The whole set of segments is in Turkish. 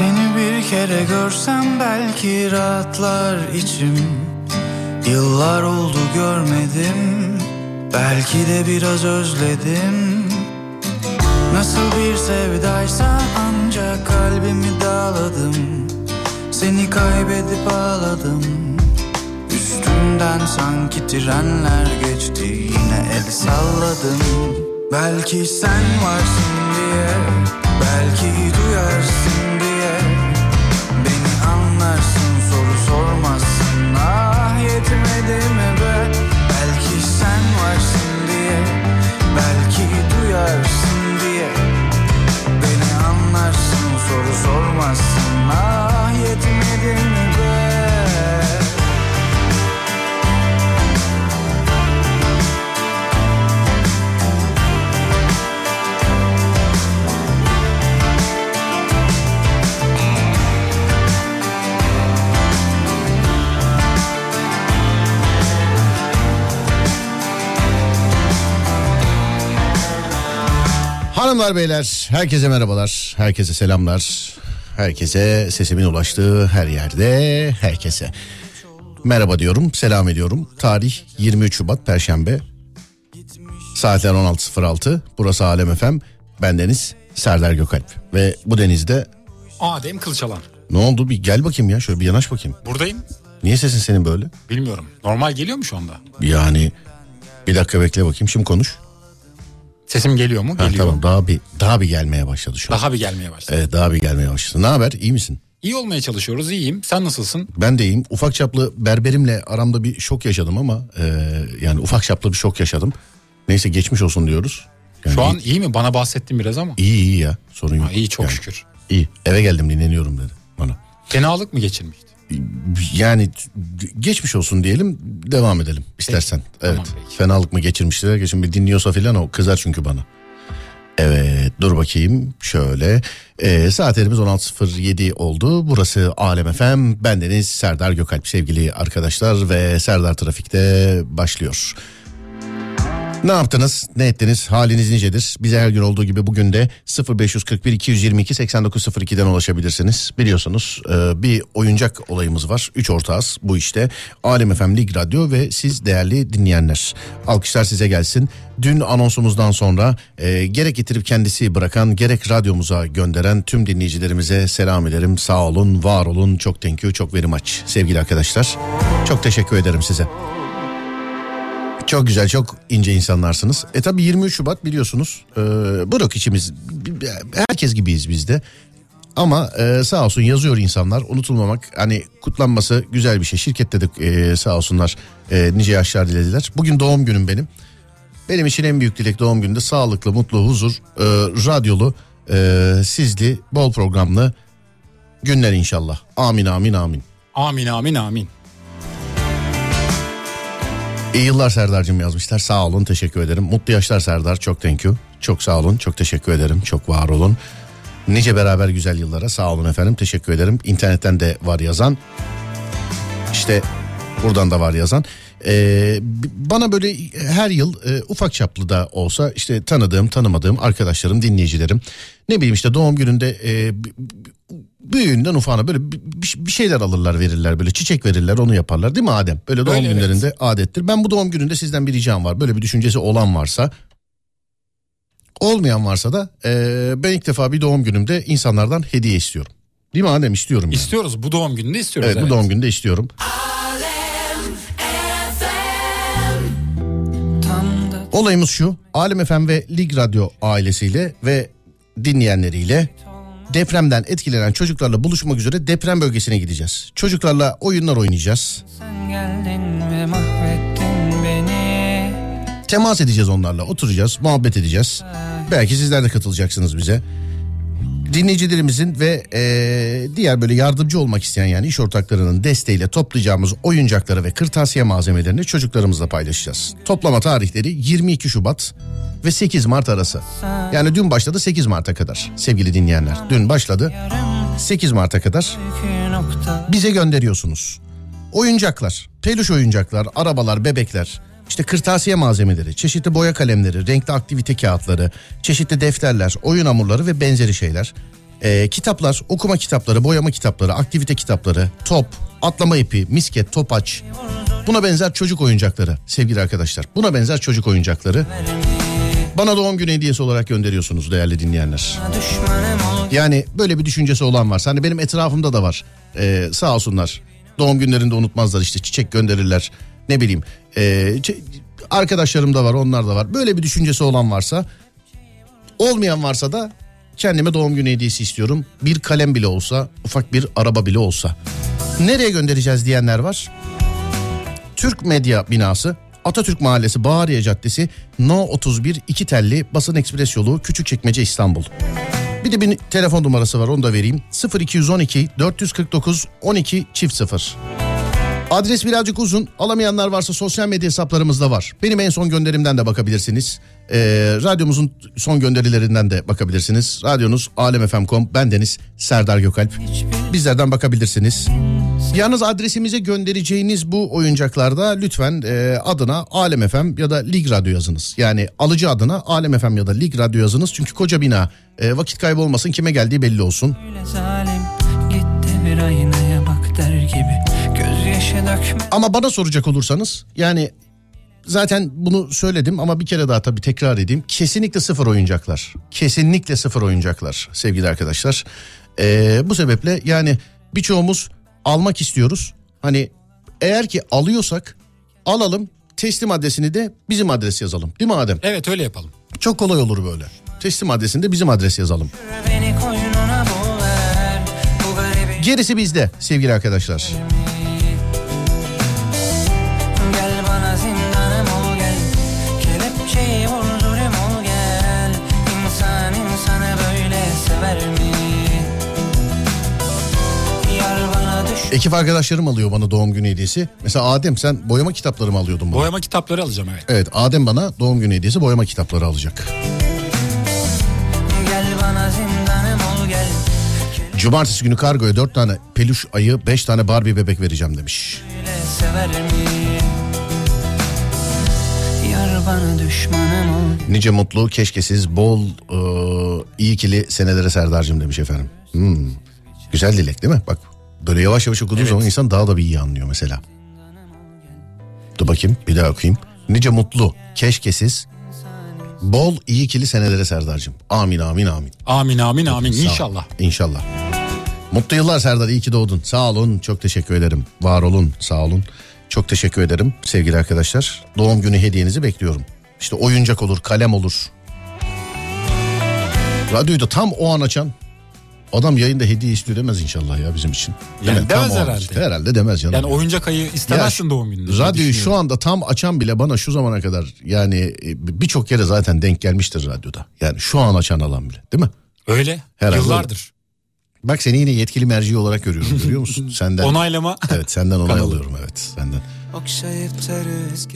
Seni bir kere görsem belki rahatlar içim. Yıllar oldu görmedim Belki de biraz özledim. Nasıl bir sevdaysa ancak kalbimi dağladım. Seni kaybedip ağladım. Üstümden sanki trenler geçti Yine el salladım. Belki sen varsın diye Belki duyarsın soru sormazsın Ah yetmedi mi be? Belki sen varsın diye Belki duyarsın diye. Beni anlarsın soru sormazsın Ah Hanımlar beyler herkese merhabalar. Herkese selamlar. Herkese sesimin ulaştığı her yerde herkese. Merhaba diyorum, selam ediyorum. Tarih 23 Şubat Perşembe. Saatler 16.06. Burası Alem FM. Bendeniz Serdar Gökalp. Ve bu denizde Adem Kılçalan. ne oldu bir gel bakayım ya şöyle bir yanaş bakayım. Buradayım. Niye sesin senin böyle? Bilmiyorum. Normal geliyor mu şu anda? Yani bir dakika bekle bakayım şimdi konuş. Sesim geliyor mu? Ha, Geliyor. tamam daha bir daha bir gelmeye başladı şu an. Daha bir gelmeye başladı. Evet daha bir gelmeye başladı. Ne haber iyi misin? İyi olmaya çalışıyoruz. iyiyim. Sen nasılsın? Ben de iyiyim. Ufak çaplı berberimle aramda bir şok yaşadım ama e, yani ufak çaplı bir şok yaşadım. Neyse geçmiş olsun diyoruz. Yani Şu an iyi, iyi mi? Bana bahsettin biraz ama. iyi iyi ya sorun yok. Ha, iyi çok Yani şükür. İyi eve geldim dinleniyorum dedi bana. Fenalık mı geçirmişti? Yani geçmiş olsun diyelim devam edelim istersen. evet tamam, peki. fenalık mı geçirmişler geçin bir dinliyorsa filan o kızar çünkü bana. Evet dur bakayım şöyle ee, saatlerimiz 16.07 oldu burası Alem FM bendeniz Serdar Gökalp sevgili arkadaşlar ve Serdar Trafik'te başlıyor. Ne yaptınız? Ne ettiniz? Haliniz nicedir? Bize her gün olduğu gibi bugün de 0541 222 8902'den ulaşabilirsiniz. Biliyorsunuz e, bir oyuncak olayımız var. Üç ortağız bu işte. Alem FM Lig Radyo ve siz değerli dinleyenler. Alkışlar size gelsin. Dün anonsumuzdan sonra e, gerek getirip kendisi bırakan gerek radyomuza gönderen tüm dinleyicilerimize selam ederim. Sağ olun, var olun. Çok thank you, çok very much sevgili arkadaşlar. Çok teşekkür ederim size. Çok güzel çok ince insanlarsınız. E tabi 23 Şubat biliyorsunuz e, bırak içimiz herkes gibiyiz biz de. Ama e, sağ olsun yazıyor insanlar unutulmamak hani kutlanması güzel bir şey. Şirkette de e, sağ olsunlar e, nice yaşlar dilediler. Bugün doğum günüm benim. Benim için en büyük dilek doğum gününde sağlıklı, mutlu, huzur, e, radyolu, e, sizli, bol programlı günler inşallah. Amin amin amin. Amin amin amin. İyi yıllar Serdar'cığım yazmışlar. Sağ olun teşekkür ederim. Mutlu yaşlar Serdar çok thank you. Çok sağ olun çok teşekkür ederim. Çok var olun. Nice beraber güzel yıllara sağ olun efendim teşekkür ederim. İnternetten de var yazan. İşte buradan da var yazan. Ee, bana böyle her yıl e, ufak çaplı da olsa işte tanıdığım tanımadığım arkadaşlarım dinleyicilerim ne bileyim işte doğum gününde e, büyüğünden ufağına böyle bir, şeyler alırlar verirler böyle çiçek verirler onu yaparlar değil mi Adem? Böyle doğum Öyle, evet. günlerinde adettir. Ben bu doğum gününde sizden bir ricam var böyle bir düşüncesi olan varsa olmayan varsa da e, ben ilk defa bir doğum günümde insanlardan hediye istiyorum. Değil mi Adem istiyorum yani. İstiyoruz. Bu doğum gününde istiyoruz. Evet, bu doğum gününde istiyorum. Olayımız şu. Alem FM ve Lig Radyo ailesiyle ve dinleyenleriyle depremden etkilenen çocuklarla buluşmak üzere deprem bölgesine gideceğiz. Çocuklarla oyunlar oynayacağız. Temas edeceğiz onlarla, oturacağız, muhabbet edeceğiz. Belki sizler de katılacaksınız bize. Dinleyicilerimizin ve eee, diğer böyle yardımcı olmak isteyen yani iş ortaklarının desteğiyle toplayacağımız oyuncakları ve kırtasiye malzemelerini çocuklarımızla paylaşacağız. Toplama tarihleri 22 Şubat ve 8 Mart arası. Yani dün başladı 8 Mart'a kadar sevgili dinleyenler. Dün başladı 8 Mart'a kadar bize gönderiyorsunuz. Oyuncaklar, peluş oyuncaklar, arabalar, bebekler, işte kırtasiye malzemeleri, çeşitli boya kalemleri, renkli aktivite kağıtları, çeşitli defterler, oyun hamurları ve benzeri şeyler. Ee, kitaplar, okuma kitapları, boyama kitapları, aktivite kitapları, top, atlama ipi, misket, topaç. Buna benzer çocuk oyuncakları sevgili arkadaşlar. Buna benzer çocuk oyuncakları. Bana doğum günü hediyesi olarak gönderiyorsunuz değerli dinleyenler. Yani böyle bir düşüncesi olan varsa hani benim etrafımda da var. Ee, sağ olsunlar. Doğum günlerinde unutmazlar işte çiçek gönderirler. Ne bileyim. Ç- arkadaşlarım da var onlar da var. Böyle bir düşüncesi olan varsa olmayan varsa da kendime doğum günü hediyesi istiyorum. Bir kalem bile olsa ufak bir araba bile olsa. Nereye göndereceğiz diyenler var. Türk Medya binası Atatürk Mahallesi Bağariye Caddesi No 31 2 telli basın ekspres yolu Küçükçekmece İstanbul. Bir de bir telefon numarası var onu da vereyim. 0212 449 12 çift 0. Adres birazcık uzun. Alamayanlar varsa sosyal medya hesaplarımızda var. Benim en son gönderimden de bakabilirsiniz. Ee, radyomuzun son gönderilerinden de bakabilirsiniz. Radyonuz alemfm.com. Ben Deniz Serdar Gökalp. Bizlerden bakabilirsiniz. Yalnız adresimize göndereceğiniz bu oyuncaklarda lütfen e, adına Alem FM ya da Lig Radyo yazınız. Yani alıcı adına Alem FM ya da Lig Radyo yazınız. Çünkü koca bina e, vakit kaybı olmasın kime geldiği belli olsun. öyle zalim Git de bir aynaya bak der gibi dökme Ama bana soracak olursanız yani zaten bunu söyledim ama bir kere daha tabii tekrar edeyim. Kesinlikle sıfır oyuncaklar. Kesinlikle sıfır oyuncaklar sevgili arkadaşlar. Ee, bu sebeple yani birçoğumuz almak istiyoruz. Hani eğer ki alıyorsak alalım teslim adresini de bizim adres yazalım. Değil mi Adem? Evet öyle yapalım. Çok kolay olur böyle. Teslim adresini de bizim adres yazalım. Gerisi bizde sevgili arkadaşlar. Gel Ekip arkadaşlarım alıyor bana doğum günü hediyesi. Mesela Adem sen boyama kitapları mı alıyordun bana? Boyama kitapları alacağım evet. Evet Adem bana doğum günü hediyesi boyama kitapları alacak. Gel bana zindanım ol gel Cumartesi günü kargoya dört tane peluş ayı beş tane Barbie bebek vereceğim demiş. Nice mutlu keşkesiz bol e, iyi ikili senelere Serdar'cığım demiş efendim. Hmm, Güzel dilek değil mi? Bak böyle yavaş yavaş okuduğu zaman insan daha da bir iyi anlıyor mesela. Dur bakayım bir daha okuyayım. Nice mutlu keşkesiz bol iyi ikili senelere Serdar'cığım. Amin amin amin. Amin amin amin Sağ inşallah. İnşallah. Mutlu yıllar Serdar iyi ki doğdun. Sağ olun çok teşekkür ederim. Var olun sağ olun. Çok teşekkür ederim sevgili arkadaşlar. Doğum günü hediyenizi bekliyorum. İşte oyuncak olur kalem olur. Radyoyu da tam o an açan adam yayında hediye istiyor demez inşallah ya bizim için. Yani? Tam demez herhalde. işte. Herhalde demez canım. Yani ya. oyuncak ayı istemezsin Ya, doğum gününde. Radyoyu şu anda tam açan bile bana şu zamana kadar yani e, birçok kere zaten denk gelmiştir radyoda. Yani şu an açan alan bile değil mi? Öyle. Herhalde Yıllardır. Bak seni yine yetkili merci olarak görüyorum görüyor musun? Senden. Onaylama. Evet senden onay alıyorum evet senden.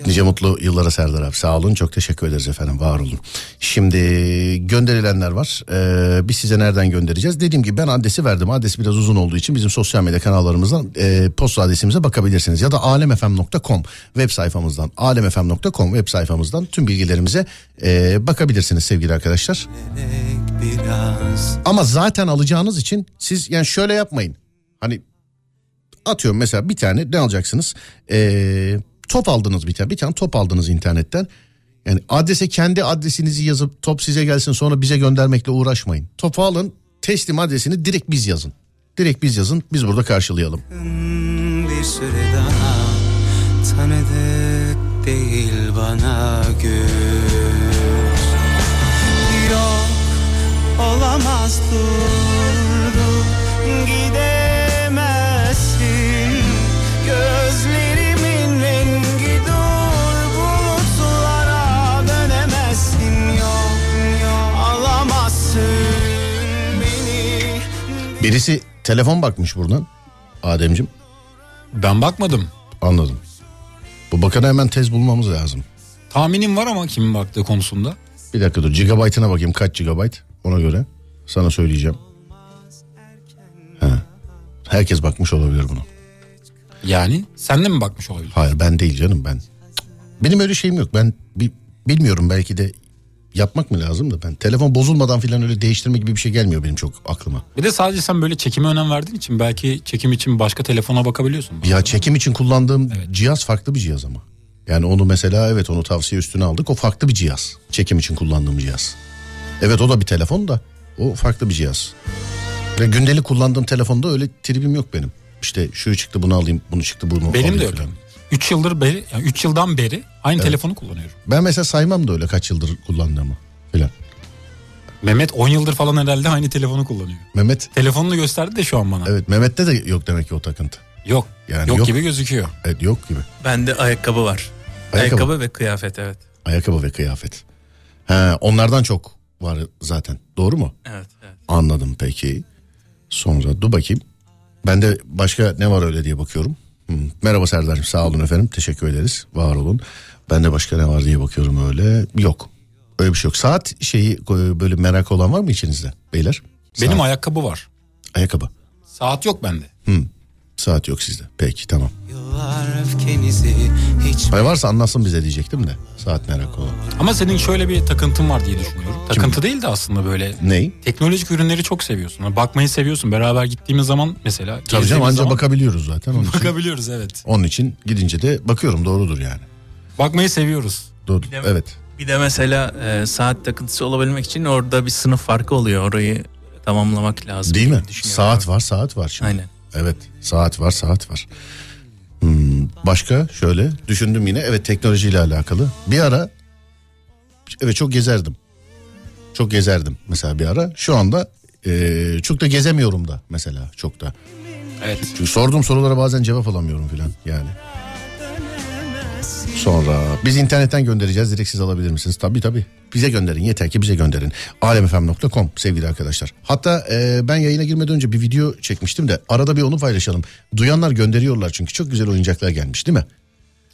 Nice mutlu yıllara Serdar abi sağ olun çok teşekkür ederiz efendim var olun. Şimdi gönderilenler var ee, biz size nereden göndereceğiz? Dediğim gibi ben adresi verdim adresi biraz uzun olduğu için bizim sosyal medya kanallarımızdan e, posta adresimize bakabilirsiniz. Ya da alemfm.com web sayfamızdan alemfm.com web sayfamızdan tüm bilgilerimize e, bakabilirsiniz sevgili arkadaşlar. biraz Ama zaten alacağınız için siz yani şöyle yapmayın. Hani atıyorum mesela bir tane ne alacaksınız? Ee, top aldınız bir tane. Bir tane top aldınız internetten. Yani adrese kendi adresinizi yazıp top size gelsin sonra bize göndermekle uğraşmayın. Topu alın teslim adresini direkt biz yazın. Direkt biz yazın biz burada karşılayalım. bir süre daha Tanıdık değil bana göz Yok olamaz durdu Gidemezsin Gözlerimin rengi dur Bulutlara dönemezsin Yok yok alamazsın beni Birisi telefon bakmış buradan. Ademcim Ben bakmadım. anladım. Bu bakanı hemen tez bulmamız lazım. Tahminim var ama kimin baktığı konusunda. Bir dakika dur gigabaytına bakayım kaç gigabayt ona göre sana söyleyeceğim. Ha. Herkes bakmış olabilir bunu. Yani sen de mi bakmış olabilir? Hayır ben değil canım ben. Benim öyle şeyim yok ben bi- bilmiyorum belki de yapmak mı lazım da ben telefon bozulmadan falan öyle değiştirme gibi bir şey gelmiyor benim çok aklıma. Bir de sadece sen böyle çekime önem verdiğin için belki çekim için başka telefona bakabiliyorsun. Ya çekim için kullandığım cihaz farklı bir cihaz ama. Yani onu mesela evet onu tavsiye üstüne aldık. O farklı bir cihaz. Çekim için kullandığım cihaz. Evet o da bir telefon da o farklı bir cihaz. Ve gündelik kullandığım telefonda öyle tribim yok benim. İşte şu çıktı bunu alayım, bunu çıktı bunu Benim alayım de öyle. falan. 3 yıldır beri, yani 3 yıldan beri aynı telefonu kullanıyorum. Ben mesela saymam da öyle kaç yıldır kullandığımı falan. Mehmet 10 yıldır falan herhalde aynı telefonu kullanıyor. Mehmet Telefonunu gösterdi de şu an bana. evet Mehmet'te de yok demek ki o takıntı. Yok. Yani yok, yok. gibi gözüküyor. Evet yok gibi. Bende ayakkabı var. Ayakkabı. Ayakkabı, ve kıyafet evet. Ayakkabı ve kıyafet. He, onlardan çok var zaten. Doğru mu? Evet, evet. Anladım peki. Sonra dur bakayım. Bende başka ne var öyle diye bakıyorum. Hı. Merhaba Serdar'cığım sağ olun efendim. Teşekkür ederiz. Var olun. Bende başka ne var diye bakıyorum öyle. Yok. Öyle bir şey yok. Saat şeyi böyle merak olan var mı içinizde beyler? Benim Saat, ayakkabı var. ayakkabı. Saat yok bende. Saat yok sizde. Peki tamam. Hay varsa anlatsın bize diyecektim de. Saat merak olan. Ama senin şöyle bir takıntın var diye düşünüyorum. Takıntı değil de aslında böyle Ney? teknolojik ürünleri çok seviyorsun. Yani bakmayı seviyorsun. Beraber gittiğimiz zaman mesela Tabii canım anca zaman bakabiliyoruz zaten. Onun için, bakabiliyoruz evet. onun için gidince de bakıyorum doğrudur yani. Bakmayı seviyoruz. Doğru. de- Evet. Bir de mesela e, saat takıntısı olabilmek için orada bir sınıf farkı oluyor. Orayı tamamlamak lazım. Değil diye mi? düşünüyorum. Saat var, saat var şimdi. Aynen. Evet, saat var, saat var. Hmm, başka şöyle düşündüm yine. Evet teknolojiyle alakalı. Bir ara evet çok gezerdim. Çok gezerdim mesela bir ara. Şu anda eee, çok da gezemiyorum da mesela çok da. Evet. Çünkü sorduğum sorulara bazen cevap alamıyorum filan yani. Sonra biz internetten göndereceğiz direkt siz alabilir misiniz? Tabii tabii. Bize gönderin yeter ki bize gönderin. alemfm.com sevgili arkadaşlar. Hatta e, ben yayına girmeden önce bir video çekmiştim de arada bir onu paylaşalım. Duyanlar gönderiyorlar çünkü çok güzel oyuncaklar gelmiş değil mi?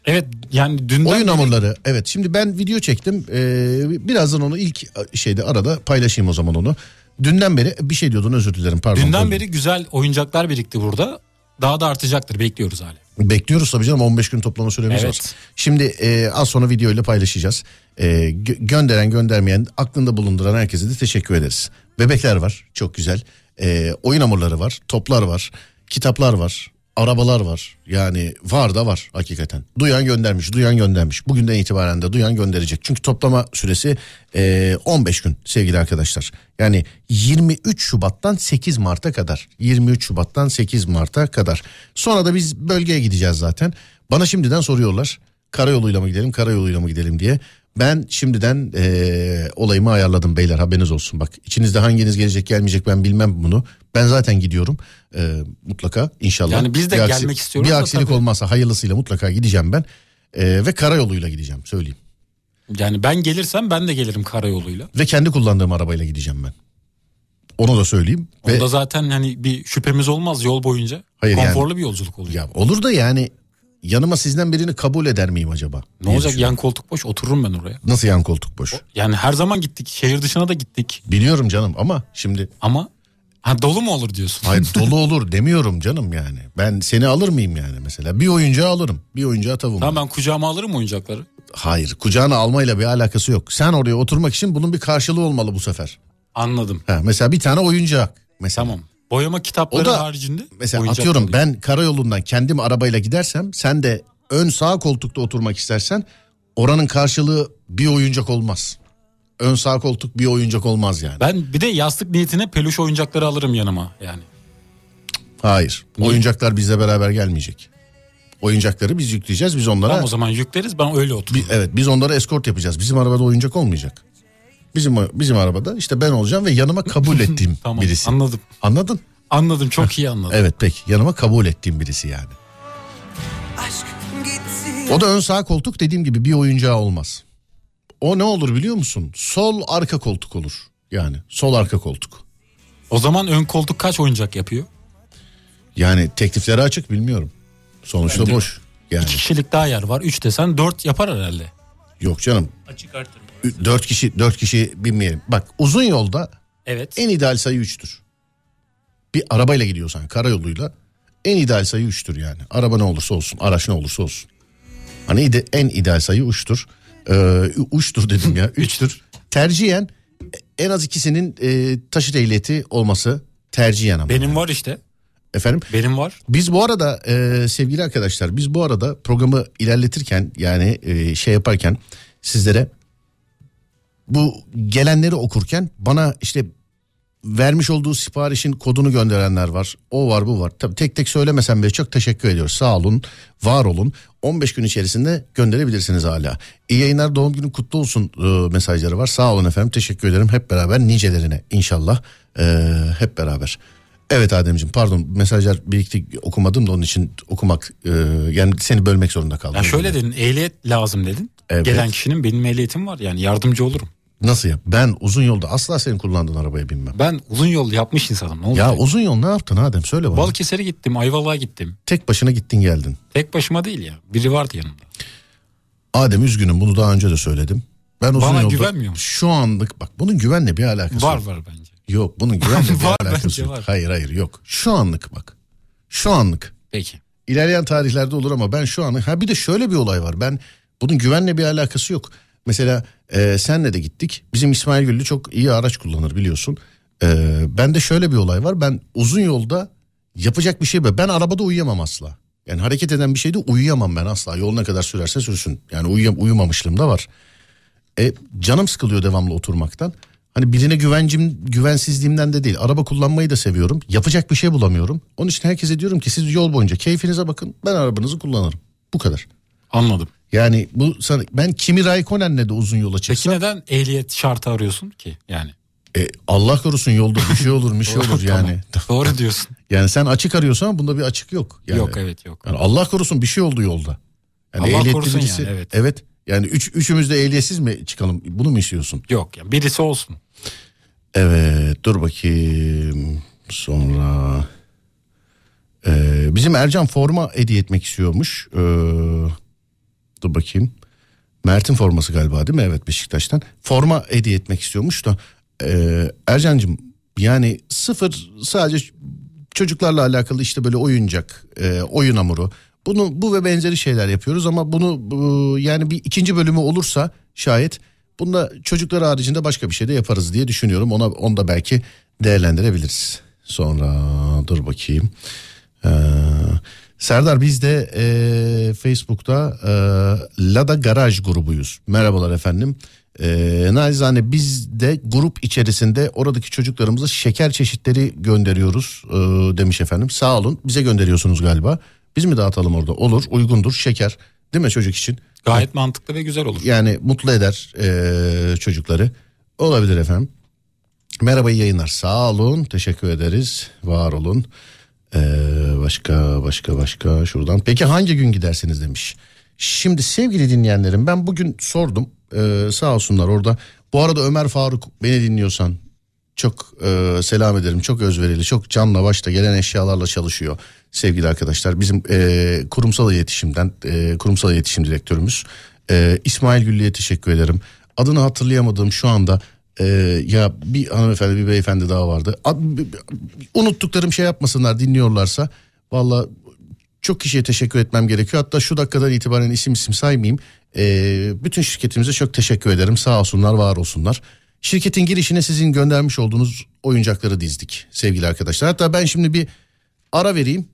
Evet yani dünden Oyun beri- hamurları evet şimdi ben video çektim ee, birazdan onu ilk şeyde arada paylaşayım o zaman onu. Dünden beri bir şey diyordun özür dilerim pardon. dünden böldüm. beri güzel oyuncaklar birikti burada. Daha da artacaktır bekliyoruz hala. Bekliyoruz tabii canım 15 gün toplama süremiz Evet. var. Şimdi e, az sonra video ile paylaşacağız. E, gö- gönderen göndermeyen aklında bulunduran herkese de teşekkür ederiz. Bebekler var çok güzel. E, oyun hamurları var, toplar var, kitaplar var, arabalar var. Yani var da var hakikaten. Duyan göndermiş, duyan göndermiş. Bugünden itibaren de duyan gönderecek. Çünkü toplama süresi e, 15 gün sevgili arkadaşlar. Yani 23 Şubat'tan 8 Mart'a kadar. 23 Şubat'tan 8 Mart'a kadar. Sonra da biz bölgeye gideceğiz zaten. Bana şimdiden soruyorlar. Karayoluyla mı gidelim, karayoluyla mı gidelim diye. Ben şimdiden e, olayımı ayarladım beyler haberiniz olsun. Bak içinizde hanginiz gelecek gelmeyecek ben bilmem bunu. Ben zaten gidiyorum e, mutlaka inşallah. Yani biz de Bir gelmek istiyoruz Bir aksilik tabii. olmazsa hayırlısıyla mutlaka gideceğim ben. E, ve karayoluyla gideceğim söyleyeyim. Yani ben gelirsem ben de gelirim karayoluyla. Ve kendi kullandığım arabayla gideceğim ben. Onu da söyleyeyim. Ve Onda zaten hani bir şüphemiz olmaz yol boyunca. Hayır yani- Konforlu bir yolculuk olacak. ya olur da yani yanıma sizden birini kabul eder miyim acaba? ne olacak yan koltuk boş otururum ben oraya. Nasıl yan koltuk boş? Yani her zaman gittik şehir dışına da gittik Biliyorum canım ama şimdi ama ha dolu mu olur diyorsun. hayır dolu olur demiyorum canım yani. Ben seni alır mıyım yani mesela? Bir oyuncağı alırım. Bir oyuncağı tavuğum. Tamam ben kucağıma alırım oyuncakları. Hayır kucağına almayla bir alakası yok. Sen oraya oturmak için bunun bir karşılığı olmalı bu sefer. Anladım. Ha, mesela bir tane oyuncak. Mesela. Tamam. Boyama kitapları O da haricinde Mesela atıyorum alayım. ben karayolundan kendim arabayla gidersem sen de ön sağ koltukta oturmak istersen oranın karşılığı bir oyuncak olmaz. Ön sağ koltuk bir oyuncak olmaz yani. Ben bir de yastık niyetine peluş oyuncakları alırım yanıma yani. Hayır. Niye? Oyuncaklar bizle beraber gelmeyecek. Oyuncakları biz yükleyeceğiz. Biz onlara Tamam o zaman yükleriz ben öyle otururum. Bi- evet biz onlara eskort yapacağız. Bizim arabada oyuncak olmayacak. Bizim bizim arabada işte ben olacağım ve yanıma kabul ettiğim Tamam birisi. anladım. Anladın? Anladım çok iyi anladım. Evet peki yanıma kabul ettiğim birisi yani. O da ön sağ koltuk dediğim gibi bir oyuncağı olmaz. O ne olur biliyor musun? Sol arka koltuk olur. Yani sol arka koltuk. O zaman ön koltuk kaç oyuncak yapıyor? Yani teklifleri açık bilmiyorum. Sonuçta Bence- boş. Yani İki kişilik daha yer var. Üç desen dört yapar herhalde. yok canım. Açık artırma. Ü- Dört kişi dört kişi binmeyelim. Bak uzun yolda Evet. en ideal sayı üçtür. Bir arabayla gidiyorsan karayoluyla en ideal sayı üçtür yani. Araba ne olursa olsun, araç ne olursa olsun. Hani ide- en ideal sayı üçtür. Ee, uçtur dedim ya. Üçtür. Tercihen en az ikisinin e, taşıt ehliyeti olması tercihen ama. Benim var işte. Efendim? Benim var. Biz bu arada e, sevgili arkadaşlar biz bu arada programı ilerletirken yani e, şey yaparken sizlere bu gelenleri okurken bana işte vermiş olduğu siparişin kodunu gönderenler var. O var bu var. Tabii tek tek söylemesem bile çok teşekkür ediyoruz. Sağ olun, var olun. 15 gün içerisinde gönderebilirsiniz hala. İyi yayınlar doğum günü kutlu olsun e, mesajları var. Sağ olun efendim teşekkür ederim. Hep beraber nicelerine inşallah e, hep beraber. Evet Ademciğim pardon mesajlar birikti okumadım da onun için okumak e, yani seni bölmek zorunda kaldım. Ya şöyle dedin ehliyet lazım dedin. Evet. Gelen kişinin benim ehliyetim var yani yardımcı olurum. Nasıl ya? Ben uzun yolda asla senin kullandığın arabaya binmem. Ben uzun yol yapmış insanım ne olacak? Ya uzun yol ne yaptın Adem söyle bana. Balıkesir'e gittim Ayvalık'a gittim. Tek başına gittin geldin. Tek başıma değil ya biri vardı yanımda. Adem üzgünüm bunu daha önce de söyledim. Ben uzun Bana yolda güvenmiyor musun? şu anlık bak bunun güvenle bir alakası Var yok. var bence. Yok bunun güvenle bir Var alakası bence, yok. var. Hayır hayır yok. Şu anlık bak. Şu anlık. Peki. İlerleyen tarihlerde olur ama ben şu an ha bir de şöyle bir olay var. Ben bunun güvenle bir alakası yok. Mesela e, senle de gittik. Bizim İsmail Güllü çok iyi araç kullanır biliyorsun. E, ben de şöyle bir olay var. Ben uzun yolda yapacak bir şey ben arabada uyuyamam asla. Yani hareket eden bir şeyde uyuyamam ben asla. Yol ne kadar sürerse sürsün. Yani uyuyam, uyumamışlığım da var. E, canım sıkılıyor devamlı oturmaktan. Hani birine güvencim güvensizliğimden de değil. Araba kullanmayı da seviyorum. Yapacak bir şey bulamıyorum. Onun için herkese diyorum ki siz yol boyunca keyfinize bakın. Ben arabanızı kullanırım. Bu kadar. Anladım. Yani bu ben Kimi Raikkonen'le de uzun yola Peki çıksam neden ehliyet şartı arıyorsun ki yani? e, Allah korusun yolda bir şey olur bir şey olur yani. Doğru diyorsun. Yani sen açık arıyorsan ama bunda bir açık yok. Yani, Yok evet yok. Yani Allah korusun bir şey oldu yolda. Yani Allah korusun yani, evet. Evet. Yani üç, üçümüz de ehliyetsiz mi çıkalım? Bunu mu istiyorsun? Yok yani birisi olsun. Evet dur bakayım sonra Ee, bizim Ercan forma hediye etmek istiyormuş Ee, dur bakayım. Mert'in forması galiba değil mi? Evet Beşiktaş'tan. Forma hediye etmek istiyormuş da ee, Ercan'cığım yani sıfır sadece çocuklarla alakalı işte böyle oyuncak e, oyun hamuru. Bunu bu ve benzeri şeyler yapıyoruz ama bunu e, yani bir ikinci bölümü olursa şayet bunda çocuklar haricinde başka bir şey de yaparız diye düşünüyorum. Ona onu da belki değerlendirebiliriz. Sonra dur bakayım. Ee, Serdar biz de e, Facebook'ta e, Lada Garaj grubuyuz. Merhabalar efendim. E, nacizane biz de grup içerisinde oradaki çocuklarımıza şeker çeşitleri gönderiyoruz e, demiş efendim. Sağ olun bize gönderiyorsunuz galiba. Biz mi dağıtalım orada? Olur uygundur şeker değil mi çocuk için? Gayet mantıklı ve güzel olur. Yani mutlu eder e, çocukları. Olabilir efendim. Merhaba yayınlar. Sağ olun. Teşekkür ederiz. Var olun. Ee, başka başka başka şuradan. Peki hangi gün gidersiniz demiş. Şimdi sevgili dinleyenlerim ben bugün sordum. Ee, sağ olsunlar orada. Bu arada Ömer Faruk beni dinliyorsan çok e, selam ederim. Çok özverili, çok canla başta gelen eşyalarla çalışıyor sevgili arkadaşlar. Bizim e, kurumsal iletişimden, e, kurumsal iletişim direktörümüz e, İsmail Güllü'ye teşekkür ederim. Adını hatırlayamadığım şu anda e, ya bir hanımefendi bir beyefendi daha vardı. Unuttuklarım şey yapmasınlar dinliyorlarsa. Valla çok kişiye teşekkür etmem gerekiyor. Hatta şu dakikadan itibaren isim isim saymayayım. Ee, bütün şirketimize çok teşekkür ederim. Sağ olsunlar, var olsunlar. Şirketin girişine sizin göndermiş olduğunuz oyuncakları dizdik sevgili arkadaşlar. Hatta ben şimdi bir ara vereyim.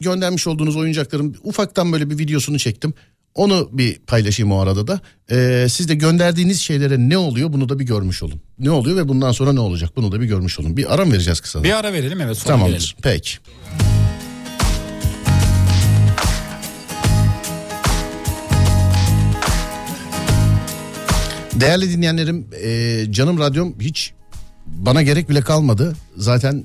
Göndermiş olduğunuz oyuncakların ufaktan böyle bir videosunu çektim. Onu bir paylaşayım o arada da. Ee, siz de gönderdiğiniz şeylere ne oluyor bunu da bir görmüş olun. Ne oluyor ve bundan sonra ne olacak bunu da bir görmüş olun. Bir ara mı vereceğiz kısa? Bir ara verelim evet sonra Tamamdır gelelim. peki. Değerli dinleyenlerim e, canım radyom hiç bana gerek bile kalmadı. Zaten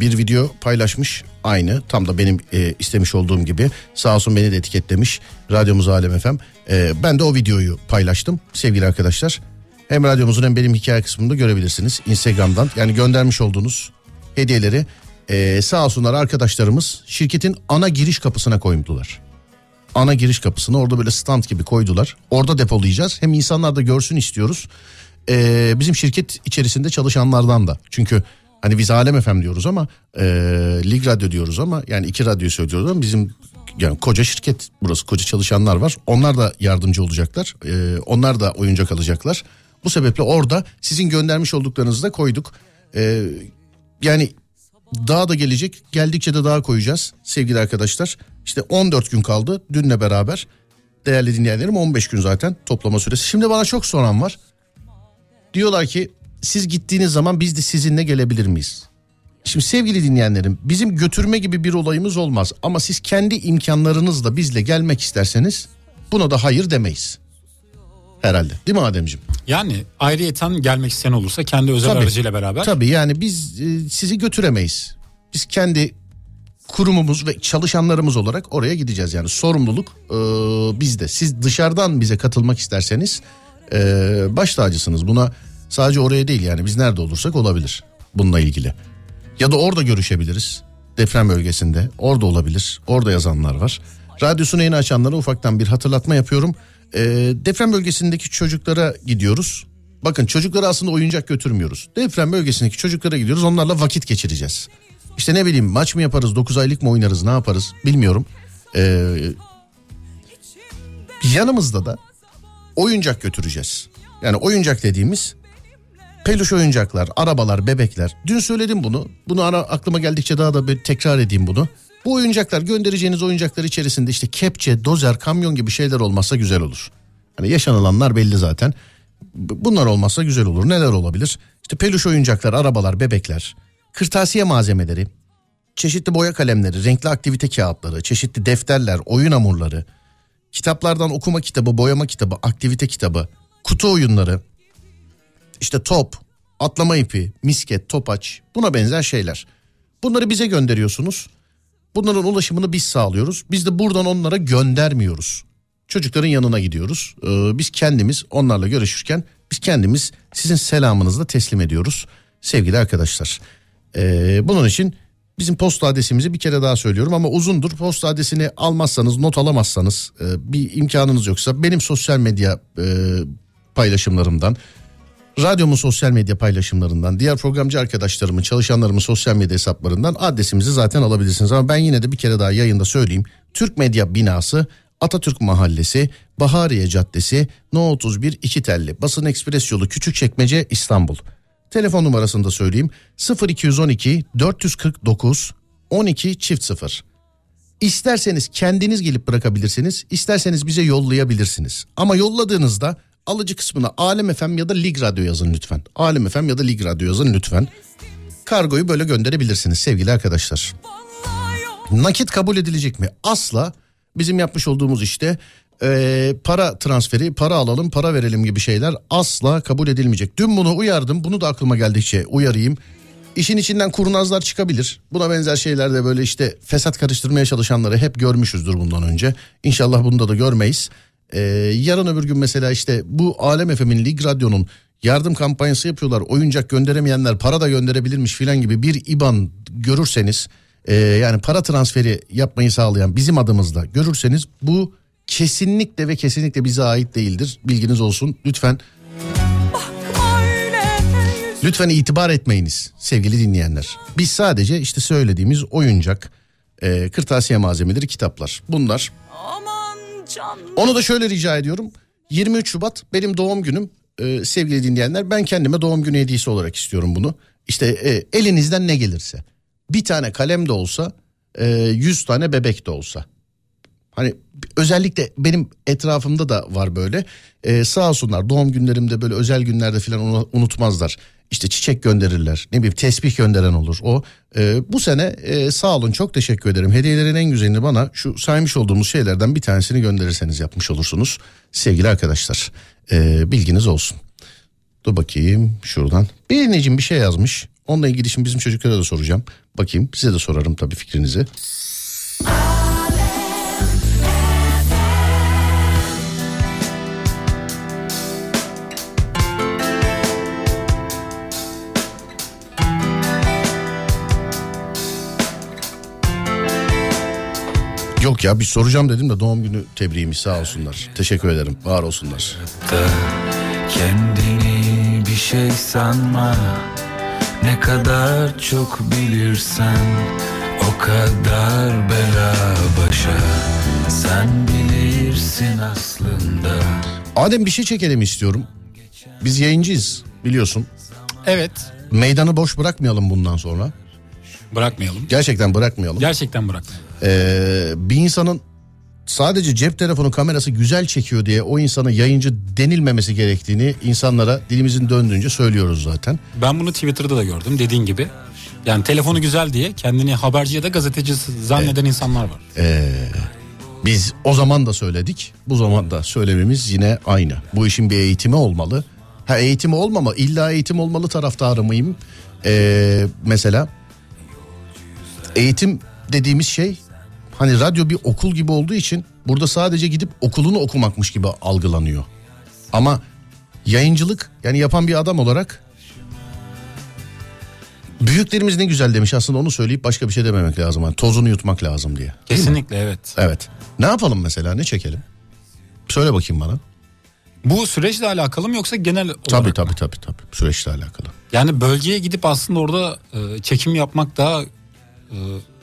bir video paylaşmış aynı tam da benim e, istemiş olduğum gibi sağ olsun beni de etiketlemiş radyomuz Alem FM. E, ben de o videoyu paylaştım sevgili arkadaşlar. Hem radyomuzun hem benim hikaye kısmında görebilirsiniz Instagram'dan. Yani göndermiş olduğunuz hediyeleri e, sağ olsunlar arkadaşlarımız şirketin ana giriş kapısına koydular. Ana giriş kapısına orada böyle stand gibi koydular. Orada depolayacağız. Hem insanlar da görsün istiyoruz. E, bizim şirket içerisinde çalışanlardan da. Çünkü hani biz Alem FM diyoruz ama e, Lig Radyo diyoruz ama yani iki radyo söylüyoruz ama bizim yani koca şirket burası koca çalışanlar var. Onlar da yardımcı olacaklar. Ee, onlar da oyuncak alacaklar. Bu sebeple orada sizin göndermiş olduklarınızı da koyduk. Ee, yani daha da gelecek. Geldikçe de daha koyacağız sevgili arkadaşlar. İşte 14 gün kaldı dünle beraber. Değerli dinleyenlerim 15 gün zaten toplama süresi. Şimdi bana çok soran var. Diyorlar ki siz gittiğiniz zaman biz de sizinle gelebilir miyiz? Şimdi sevgili dinleyenlerim bizim götürme gibi bir olayımız olmaz. Ama siz kendi imkanlarınızla bizle gelmek isterseniz buna da hayır demeyiz. Herhalde değil mi Ademciğim? Yani ayrıyeten gelmek isteyen olursa kendi özel Tabii. aracıyla beraber. Tabii yani biz e, sizi götüremeyiz. Biz kendi kurumumuz ve çalışanlarımız olarak oraya gideceğiz. Yani sorumluluk e, bizde. Siz dışarıdan bize katılmak isterseniz e, baş tacısınız. Buna sadece oraya değil yani biz nerede olursak olabilir bununla ilgili. Ya da orada görüşebiliriz. Deprem bölgesinde orada olabilir. Orada yazanlar var. Radyosunu yeni açanlara ufaktan bir hatırlatma yapıyorum. E, deprem bölgesindeki çocuklara gidiyoruz. Bakın çocuklara aslında oyuncak götürmüyoruz. Deprem bölgesindeki çocuklara gidiyoruz. Onlarla vakit geçireceğiz. İşte ne bileyim maç mı yaparız, 9 aylık mı oynarız, ne yaparız bilmiyorum. Ee, yanımızda da oyuncak götüreceğiz. Yani oyuncak dediğimiz peluş oyuncaklar, arabalar, bebekler. Dün söyledim bunu. Bunu ara, aklıma geldikçe daha da bir tekrar edeyim bunu. Bu oyuncaklar göndereceğiniz oyuncaklar içerisinde işte kepçe, dozer, kamyon gibi şeyler olmazsa güzel olur. Hani yaşanılanlar belli zaten. Bunlar olmazsa güzel olur. Neler olabilir? İşte peluş oyuncaklar, arabalar, bebekler, kırtasiye malzemeleri, çeşitli boya kalemleri, renkli aktivite kağıtları, çeşitli defterler, oyun hamurları, kitaplardan okuma kitabı, boyama kitabı, aktivite kitabı, kutu oyunları, işte top, atlama ipi, misket, topaç buna benzer şeyler. Bunları bize gönderiyorsunuz. Bunların ulaşımını biz sağlıyoruz. Biz de buradan onlara göndermiyoruz. Çocukların yanına gidiyoruz. Ee, biz kendimiz onlarla görüşürken biz kendimiz sizin selamınızla teslim ediyoruz sevgili arkadaşlar. Ee, bunun için bizim posta adresimizi bir kere daha söylüyorum ama uzundur. Posta adresini almazsanız not alamazsanız e, bir imkanınız yoksa benim sosyal medya e, paylaşımlarımdan Radyomun sosyal medya paylaşımlarından, diğer programcı arkadaşlarımın, çalışanlarımın sosyal medya hesaplarından adresimizi zaten alabilirsiniz. Ama ben yine de bir kere daha yayında söyleyeyim. Türk Medya Binası, Atatürk Mahallesi, Bahariye Caddesi, No 31 2 telli, Basın Ekspres Yolu Küçükçekmece İstanbul. Telefon numarasını da söyleyeyim. 0212 449 12 çift 0. İsterseniz kendiniz gelip bırakabilirsiniz, isterseniz bize yollayabilirsiniz. Ama yolladığınızda alıcı kısmına Alem FM ya da Lig Radyo yazın lütfen. Alem FM ya da Lig Radyo yazın lütfen. Kargoyu böyle gönderebilirsiniz sevgili arkadaşlar. Nakit kabul edilecek mi? Asla bizim yapmış olduğumuz işte e, para transferi, para alalım, para verelim gibi şeyler asla kabul edilmeyecek. Dün bunu uyardım, bunu da aklıma geldikçe uyarayım. İşin içinden kurnazlar çıkabilir. Buna benzer şeylerde böyle işte fesat karıştırmaya çalışanları hep görmüşüzdür bundan önce. İnşallah bunda da görmeyiz. Ee, yarın öbür gün mesela işte bu Alem FM'in Lig Radyo'nun yardım kampanyası yapıyorlar. Oyuncak gönderemeyenler para da gönderebilirmiş filan gibi bir IBAN görürseniz e, yani para transferi yapmayı sağlayan bizim adımızla görürseniz bu kesinlikle ve kesinlikle bize ait değildir. Bilginiz olsun. Lütfen Lütfen itibar etmeyiniz sevgili dinleyenler. Biz sadece işte söylediğimiz oyuncak, e, kırtasiye malzemeleri, kitaplar. Bunlar. Onu da şöyle rica ediyorum. 23 Şubat benim doğum günüm e, sevgili dinleyenler. Ben kendime doğum günü hediyesi olarak istiyorum bunu. İşte e, elinizden ne gelirse. Bir tane kalem de olsa, e, 100 tane bebek de olsa. Hani özellikle benim etrafımda da var böyle. Ee, sağ olsunlar doğum günlerimde böyle özel günlerde falan unutmazlar. İşte çiçek gönderirler. Ne bileyim tesbih gönderen olur. O e, bu sene e, sağ olun çok teşekkür ederim. Hediyelerin en güzelini bana şu saymış olduğumuz şeylerden bir tanesini gönderirseniz yapmış olursunuz. Sevgili arkadaşlar e, bilginiz olsun. Dur bakayım şuradan. Bir bir şey yazmış. Onunla ilgili şimdi bizim çocuklara da soracağım. Bakayım size de sorarım tabii fikrinizi. Yok ya bir soracağım dedim de doğum günü tebriğimi sağ olsunlar. Teşekkür ederim. Var olsunlar. Kendini bir şey sanma Ne kadar çok bilirsen O kadar bela başa Sen bilirsin aslında Adem bir şey çekelim istiyorum. Biz yayıncıyız biliyorsun. Evet. Meydanı boş bırakmayalım bundan sonra. Bırakmayalım. Gerçekten bırakmayalım. Gerçekten bırakmayalım. Ee, bir insanın sadece cep telefonu kamerası güzel çekiyor diye o insana yayıncı denilmemesi gerektiğini insanlara dilimizin döndüğünce söylüyoruz zaten. Ben bunu Twitter'da da gördüm dediğin gibi. Yani telefonu güzel diye kendini haberci ya da gazeteci zanneden insanlar var. Biz o zaman da söyledik. Bu zaman da söylememiz yine aynı. Bu işin bir eğitimi olmalı. Ha eğitimi olmama illa eğitim olmalı taraftarı mıyım? Ee, mesela eğitim dediğimiz şey hani radyo bir okul gibi olduğu için burada sadece gidip okulunu okumakmış gibi algılanıyor. Ama yayıncılık yani yapan bir adam olarak büyüklerimiz ne güzel demiş aslında onu söyleyip başka bir şey dememek lazım. Yani tozunu yutmak lazım diye. Kesinlikle evet. Evet. Ne yapalım mesela ne çekelim? Söyle bakayım bana. Bu süreçle alakalı mı yoksa genel olarak Tabii mı? tabii tabii tabii. Süreçle alakalı. Yani bölgeye gidip aslında orada e, çekim yapmak daha e,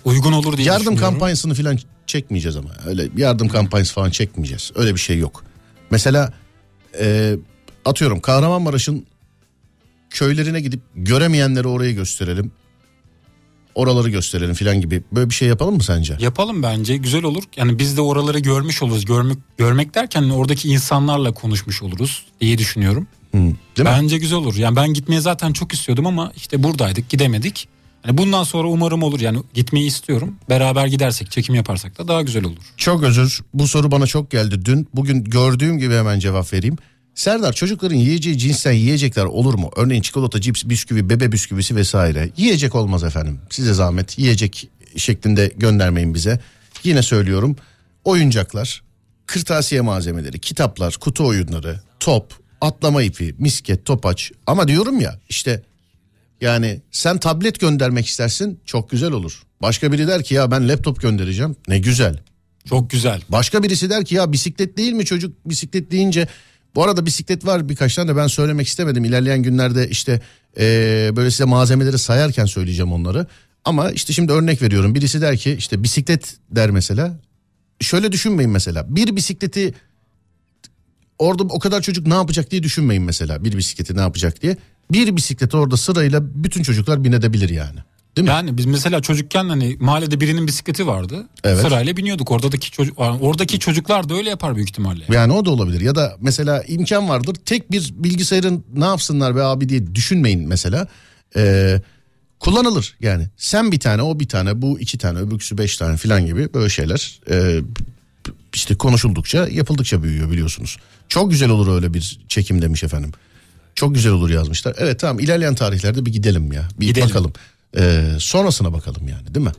uygun olur diye Yardım kampanyasını falan çekmeyeceğiz ama. Öyle yardım kampanyası falan çekmeyeceğiz. Öyle bir şey yok. Mesela e, atıyorum Kahramanmaraş'ın köylerine gidip göremeyenleri oraya gösterelim. Oraları gösterelim falan gibi. Böyle bir şey yapalım mı sence? Yapalım bence güzel olur. Yani biz de oraları görmüş oluruz. Görmek görmek derken oradaki insanlarla konuşmuş oluruz diye düşünüyorum. Hı, değil mi? Bence güzel olur. Yani ben gitmeye zaten çok istiyordum ama işte buradaydık gidemedik. Hani bundan sonra umarım olur yani gitmeyi istiyorum. Beraber gidersek çekim yaparsak da daha güzel olur. Çok özür. Bu soru bana çok geldi dün. Bugün gördüğüm gibi hemen cevap vereyim. Serdar çocukların yiyeceği cinsten yiyecekler olur mu? Örneğin çikolata, cips, bisküvi, bebe bisküvisi vesaire. Yiyecek olmaz efendim. Size zahmet yiyecek şeklinde göndermeyin bize. Yine söylüyorum. Oyuncaklar, kırtasiye malzemeleri, kitaplar, kutu oyunları, top, atlama ipi, misket, topaç. Ama diyorum ya işte yani sen tablet göndermek istersin çok güzel olur. Başka biri der ki ya ben laptop göndereceğim. Ne güzel. Çok güzel. Başka birisi der ki ya bisiklet değil mi çocuk bisiklet deyince bu arada bisiklet var birkaç tane de ben söylemek istemedim. İlerleyen günlerde işte eee, böyle size malzemeleri sayarken söyleyeceğim onları. Ama işte şimdi örnek veriyorum birisi der ki işte bisiklet der mesela. Şöyle düşünmeyin mesela bir bisikleti orada o kadar çocuk ne yapacak diye düşünmeyin mesela bir bisikleti ne yapacak diye. Bir bisiklete orada sırayla bütün çocuklar binebilir yani. Değil mi? Yani biz mesela çocukken hani mahallede birinin bisikleti vardı. Evet. Sırayla biniyorduk. Oradaki çocuk oradaki çocuklar da öyle yapar büyük ihtimalle. Yani o da olabilir ya da mesela imkan vardır tek bir bilgisayarın ne yapsınlar be abi diye düşünmeyin mesela. Ee, kullanılır yani sen bir tane o bir tane bu iki tane öbürküsü beş tane filan gibi böyle şeyler ee, işte konuşuldukça yapıldıkça büyüyor biliyorsunuz. Çok güzel olur öyle bir çekim demiş efendim. Çok güzel olur yazmışlar. Evet tamam ilerleyen tarihlerde bir gidelim ya bir Gidelim. bakalım. Ee, sonrasına bakalım yani değil mi?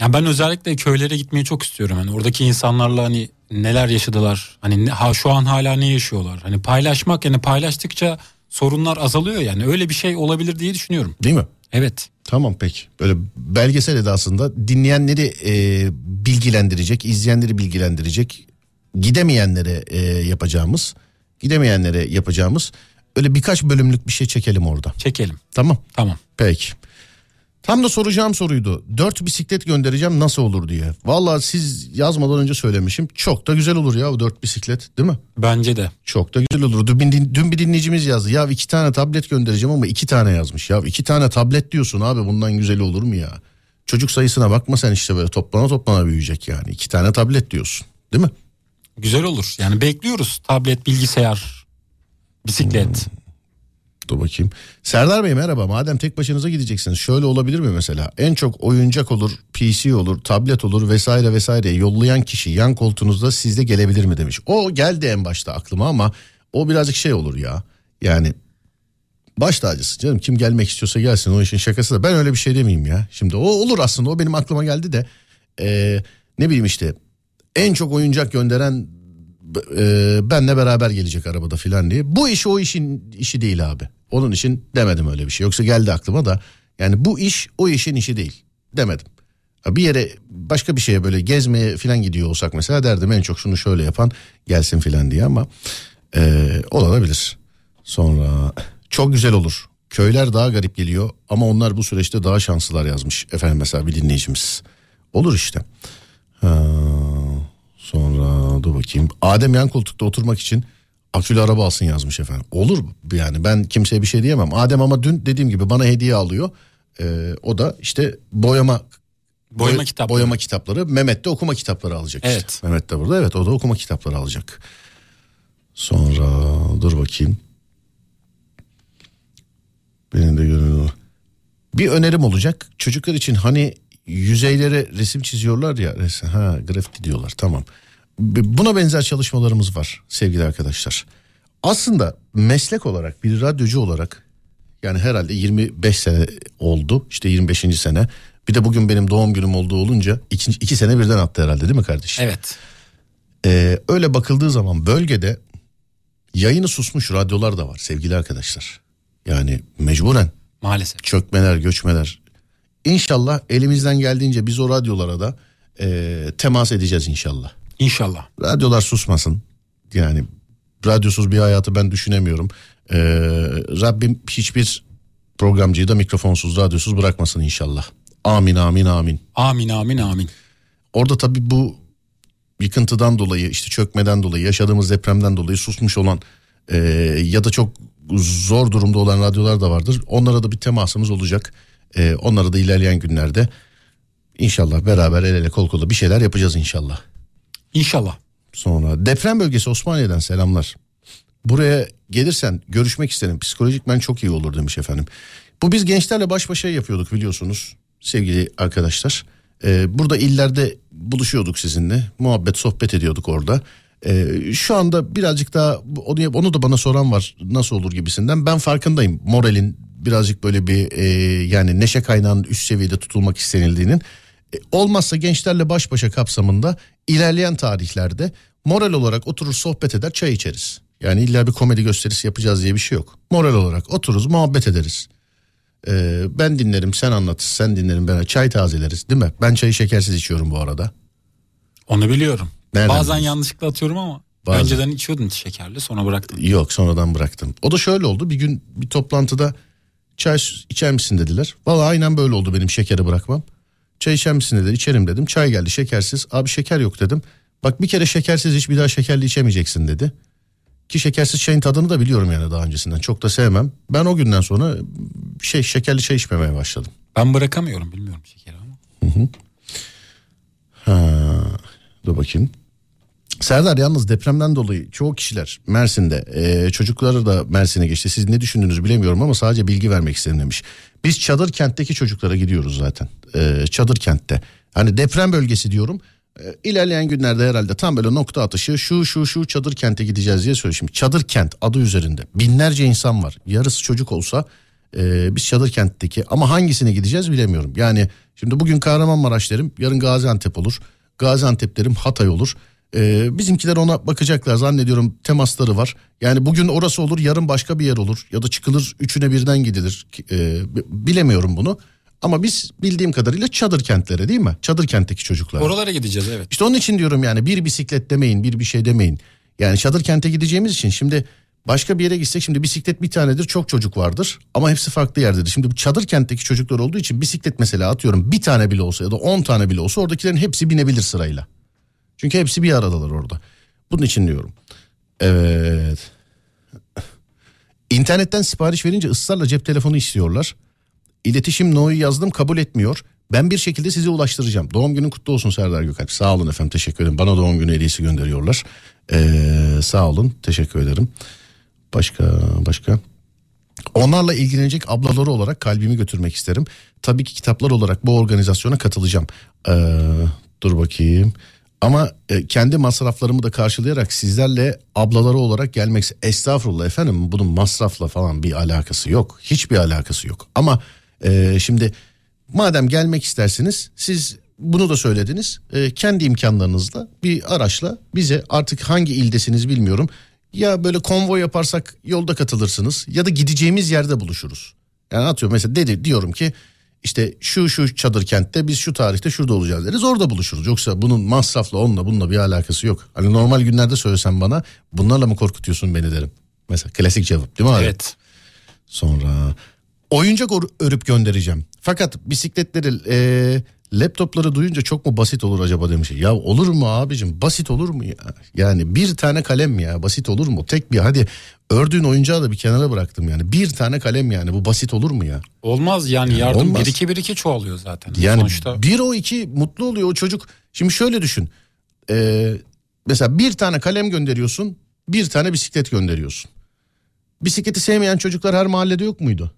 Yani ben özellikle köylere gitmeyi çok istiyorum. Hani oradaki insanlarla hani neler yaşadılar? Hani ha, şu an hala ne yaşıyorlar? Hani paylaşmak yani paylaştıkça sorunlar azalıyor yani. Öyle bir şey olabilir diye düşünüyorum. Değil mi? Evet. Tamam peki. Böyle belgesel edasında dinleyenleri e, bilgilendirecek, izleyenleri bilgilendirecek, gidemeyenlere e, yapacağımız, gidemeyenlere yapacağımız öyle birkaç bölümlük bir şey çekelim orada. Çekelim. Tamam. Tamam. Peki. Tam da soracağım soruydu. Dört bisiklet göndereceğim nasıl olur diye. Vallahi siz yazmadan önce söylemişim. Çok da güzel olur ya o dört bisiklet değil mi? Bence de. Çok da güzel olur. Dün, dün bir dinleyicimiz yazdı. Ya iki tane tablet göndereceğim ama iki tane yazmış. Ya iki tane tablet diyorsun abi bundan güzeli olur mu ya? Çocuk sayısına bakma sen işte böyle toplana toplana büyüyecek yani. İki tane tablet diyorsun değil mi? Güzel olur. Yani bekliyoruz. Tablet, bilgisayar, bisiklet. Dur bakayım. Serdar Bey merhaba. Madem tek başınıza gideceksiniz şöyle olabilir mi mesela? En çok oyuncak olur, PC olur, tablet olur vesaire vesaire yollayan kişi yan koltuğunuzda sizde gelebilir mi demiş. O geldi en başta aklıma ama o birazcık şey olur ya. Yani baş tacısı canım kim gelmek istiyorsa gelsin o işin şakası da ben öyle bir şey demeyeyim ya. Şimdi o olur aslında o benim aklıma geldi de Ee, ne bileyim işte en çok oyuncak gönderen e, benle beraber gelecek arabada filan diye. Bu iş o işin işi değil abi. Onun için demedim öyle bir şey. Yoksa geldi aklıma da yani bu iş o işin işi değil demedim. Bir yere başka bir şeye böyle gezmeye filan gidiyor olsak mesela derdim en çok şunu şöyle yapan gelsin filan diye ama e, olabilir. Sonra çok güzel olur. Köyler daha garip geliyor ama onlar bu süreçte daha şanslılar yazmış efendim mesela bir dinleyicimiz. Olur işte. Ha, Sonra dur bakayım. Adem yan koltukta oturmak için akülü araba alsın yazmış efendim. Olur mu? yani ben kimseye bir şey diyemem. Adem ama dün dediğim gibi bana hediye alıyor. Ee, o da işte boyama Boyama boy- kitapları. boyama kitapları. Mehmet de okuma kitapları alacak işte. Evet. Mehmet de burada evet o da okuma kitapları alacak. Sonra dur bakayım. Benim de gönlüm Bir önerim olacak. Çocuklar için hani yüzeylere resim çiziyorlar ya. Resim, ha grafiti diyorlar tamam. Buna benzer çalışmalarımız var sevgili arkadaşlar. Aslında meslek olarak bir radyocu olarak yani herhalde 25 sene oldu. işte 25. sene. Bir de bugün benim doğum günüm olduğu olunca iki, iki sene birden attı herhalde değil mi kardeşim? Evet. Ee, öyle bakıldığı zaman bölgede yayını susmuş radyolar da var sevgili arkadaşlar. Yani mecburen Maalesef. çökmeler, göçmeler. İnşallah elimizden geldiğince biz o radyolara da e, temas edeceğiz inşallah. İnşallah. Radyolar susmasın. Yani radyosuz bir hayatı ben düşünemiyorum. Ee, Rabbim hiçbir programcıyı da mikrofonsuz, radyosuz bırakmasın inşallah. Amin, amin, amin. Amin amin amin. Orada tabii bu yıkıntıdan dolayı işte çökmeden dolayı yaşadığımız depremden dolayı susmuş olan e, ya da çok zor durumda olan radyolar da vardır. Onlara da bir temasımız olacak. E, onlara da ilerleyen günlerde inşallah beraber el ele kol kola bir şeyler yapacağız inşallah. İnşallah. Sonra deprem bölgesi Osmaniye'den selamlar. Buraya gelirsen görüşmek isterim. Psikolojik ben çok iyi olur demiş efendim. Bu biz gençlerle baş başa yapıyorduk biliyorsunuz sevgili arkadaşlar. Ee, burada illerde buluşuyorduk sizinle. Muhabbet sohbet ediyorduk orada. Ee, şu anda birazcık daha onu, onu da bana soran var nasıl olur gibisinden. Ben farkındayım moralin birazcık böyle bir e, yani neşe kaynağının üst seviyede tutulmak istenildiğinin. E, olmazsa gençlerle baş başa kapsamında ilerleyen tarihlerde moral olarak oturur sohbet eder çay içeriz. Yani illa bir komedi gösterisi yapacağız diye bir şey yok. Moral olarak otururuz muhabbet ederiz. Ee, ben dinlerim sen anlatırsın sen dinlerim ben çay tazeleriz değil mi? Ben çayı şekersiz içiyorum bu arada. Onu biliyorum. Nereden Bazen biliyorsun? yanlışlıkla atıyorum ama Bazen. önceden içiyordum şekerli sonra bıraktım. Yok sonradan bıraktım. O da şöyle oldu bir gün bir toplantıda çay içer misin dediler. Valla aynen böyle oldu benim şekeri bırakmam. Çay içer misin dediler içerim dedim. Çay geldi şekersiz abi şeker yok dedim. Bak bir kere şekersiz iç bir daha şekerli içemeyeceksin dedi. Ki şekersiz çayın tadını da biliyorum yani daha öncesinden. Çok da sevmem. Ben o günden sonra şey şekerli çay içmemeye başladım. Ben bırakamıyorum bilmiyorum şekeri ama. Ha, dur bakayım. Serdar yalnız depremden dolayı çoğu kişiler Mersin'de e, çocukları da Mersin'e geçti. Siz ne düşündüğünüzü bilemiyorum ama sadece bilgi vermek istedim demiş. Biz çadır kentteki çocuklara gidiyoruz zaten. E, çadır kentte. Hani deprem bölgesi diyorum. E, ilerleyen günlerde herhalde tam böyle nokta atışı şu şu şu çadır kente gideceğiz diye söylüyor. Şimdi çadır kent adı üzerinde binlerce insan var. Yarısı çocuk olsa e, biz çadır kentteki ama hangisine gideceğiz bilemiyorum. Yani şimdi bugün Kahramanmaraş derim yarın Gaziantep olur. Gaziantep derim Hatay olur. Ee, bizimkiler ona bakacaklar zannediyorum temasları var. Yani bugün orası olur yarın başka bir yer olur ya da çıkılır üçüne birden gidilir. Ee, bilemiyorum bunu ama biz bildiğim kadarıyla çadır kentlere değil mi? Çadır kentteki çocuklar. Oralara gideceğiz evet. İşte onun için diyorum yani bir bisiklet demeyin bir bir şey demeyin. Yani çadır kente gideceğimiz için şimdi başka bir yere gitsek şimdi bisiklet bir tanedir çok çocuk vardır ama hepsi farklı yerdedir. Şimdi bu çadır kentteki çocuklar olduğu için bisiklet mesela atıyorum bir tane bile olsa ya da on tane bile olsa oradakilerin hepsi binebilir sırayla. Çünkü hepsi bir aradalar orada. Bunun için diyorum. Evet. İnternetten sipariş verince ısrarla cep telefonu istiyorlar. İletişim no'yu yazdım kabul etmiyor. Ben bir şekilde size ulaştıracağım. Doğum günün kutlu olsun Serdar Gökalp. Sağ olun efendim teşekkür ederim. Bana doğum günü hediyesi gönderiyorlar. Ee, sağ olun teşekkür ederim. Başka başka. Onlarla ilgilenecek ablaları olarak kalbimi götürmek isterim. Tabii ki kitaplar olarak bu organizasyona katılacağım. Ee, dur bakayım. Ama e, kendi masraflarımı da karşılayarak sizlerle ablaları olarak gelmek estağfurullah efendim bunun masrafla falan bir alakası yok. Hiçbir alakası yok. Ama e, şimdi madem gelmek isterseniz siz bunu da söylediniz. E, kendi imkanlarınızla bir araçla bize artık hangi ildesiniz bilmiyorum. Ya böyle konvoy yaparsak yolda katılırsınız ya da gideceğimiz yerde buluşuruz. Yani atıyorum mesela dedi diyorum ki işte şu şu çadır kentte biz şu tarihte şurada olacağız deriz orada buluşuruz. Yoksa bunun masrafla onunla bununla bir alakası yok. Hani normal günlerde söylesen bana bunlarla mı korkutuyorsun beni derim. Mesela klasik cevap değil mi abi? Evet. Sonra oyuncak örüp göndereceğim. Fakat bisikletleri e, Laptopları duyunca çok mu basit olur acaba demiş. Ya olur mu abicim basit olur mu ya? Yani bir tane kalem ya basit olur mu? Tek bir hadi ördüğün oyuncağı da bir kenara bıraktım yani. Bir tane kalem yani bu basit olur mu ya? Olmaz yani yardım olmaz. bir iki bir iki çoğalıyor zaten. Yani Sonuçta bir o iki mutlu oluyor o çocuk. Şimdi şöyle düşün. Ee, mesela bir tane kalem gönderiyorsun bir tane bisiklet gönderiyorsun. Bisikleti sevmeyen çocuklar her mahallede yok muydu?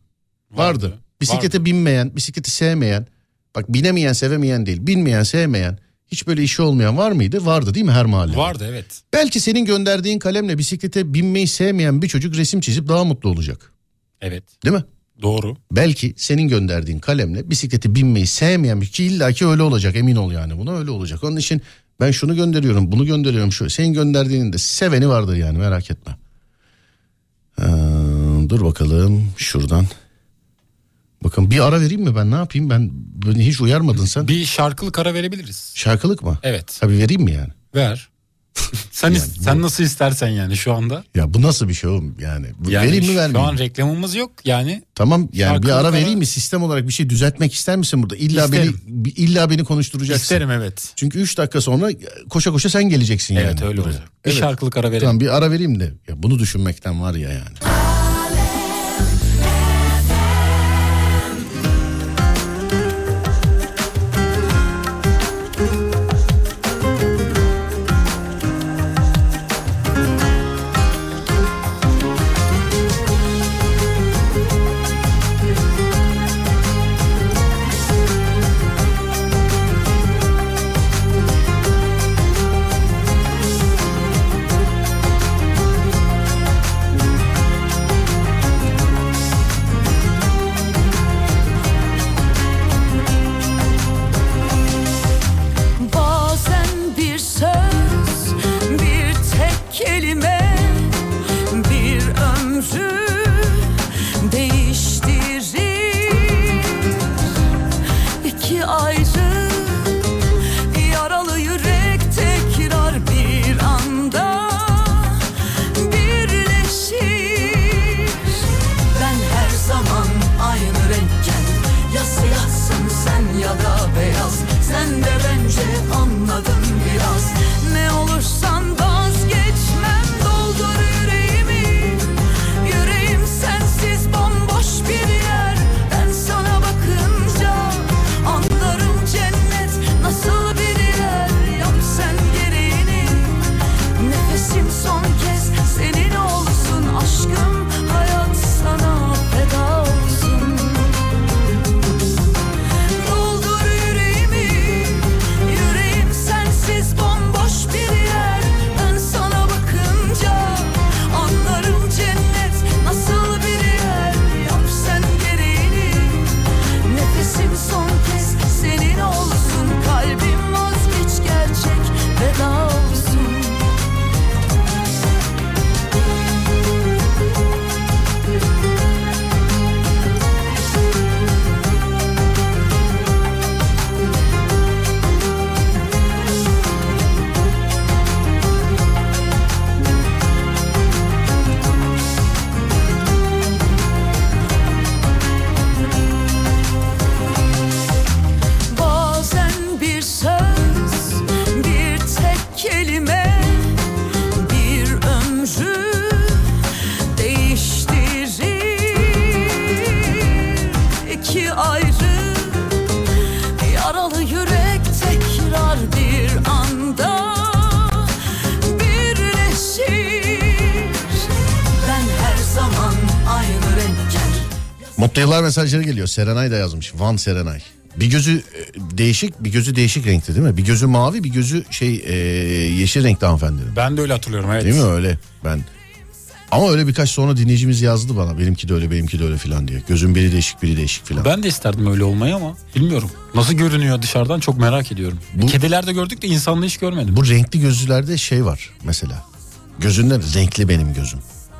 Vardı. Vardı. Bisiklete binmeyen, bisikleti sevmeyen, bak binemeyen, sevemeyen değil, binmeyen, sevmeyen, hiç böyle işi olmayan var mıydı? Vardı değil mi her mahallede? vardı evet. Belki senin gönderdiğin kalemle bisiklete binmeyi sevmeyen bir çocuk resim çizip daha mutlu olacak. Evet. Değil mi? Doğru. Belki senin gönderdiğin kalemle bisikleti binmeyi sevmeyen bir ki illaki öyle olacak emin ol yani buna öyle olacak. Onun için ben şunu gönderiyorum bunu gönderiyorum şu senin gönderdiğinin de seveni vardır yani merak etme. Ee, dur bakalım şuradan. Bakın bir ara vereyim mi ben ne yapayım ben beni hiç uyarmadın sen. Bir şarkılık ara verebiliriz. Şarkılık mı? Evet. Tabii vereyim mi yani? Ver. sen is- sen nasıl istersen yani şu anda. Ya bu nasıl bir şey oğlum yani? Bu Yani vereyim mi şu vermeyeyim? an reklamımız yok yani. Tamam yani bir Şarkılık ara ara- vereyim mi sistem olarak bir şey düzeltmek ister misin burada? İlla İsterim. beni illa beni konuşturacaksın. İsterim evet. Çünkü 3 dakika sonra koşa koşa sen geleceksin yani. Evet öyle olacak. Bir Evet. şarkılık ara verelim. Tamam bir ara vereyim de. Ya bunu düşünmekten var ya yani. Mesajları geliyor. Serenay da yazmış. Van Serenay. Bir gözü e, değişik, bir gözü değişik renkte değil mi? Bir gözü mavi, bir gözü şey e, yeşil renkte hanımefendinin. Ben de öyle hatırlıyorum evet. Değil mi öyle? Ben ama öyle birkaç sonra dinleyicimiz yazdı bana. Benimki de öyle, benimki de öyle filan diye. Gözün biri değişik, biri değişik filan. Ben de isterdim öyle olmayı ama bilmiyorum. Nasıl görünüyor dışarıdan çok merak ediyorum. Bu- Kedilerde gördük de insanlı hiç görmedim. Bu renkli gözlülerde şey var mesela. Gözünden renkli benim gözüm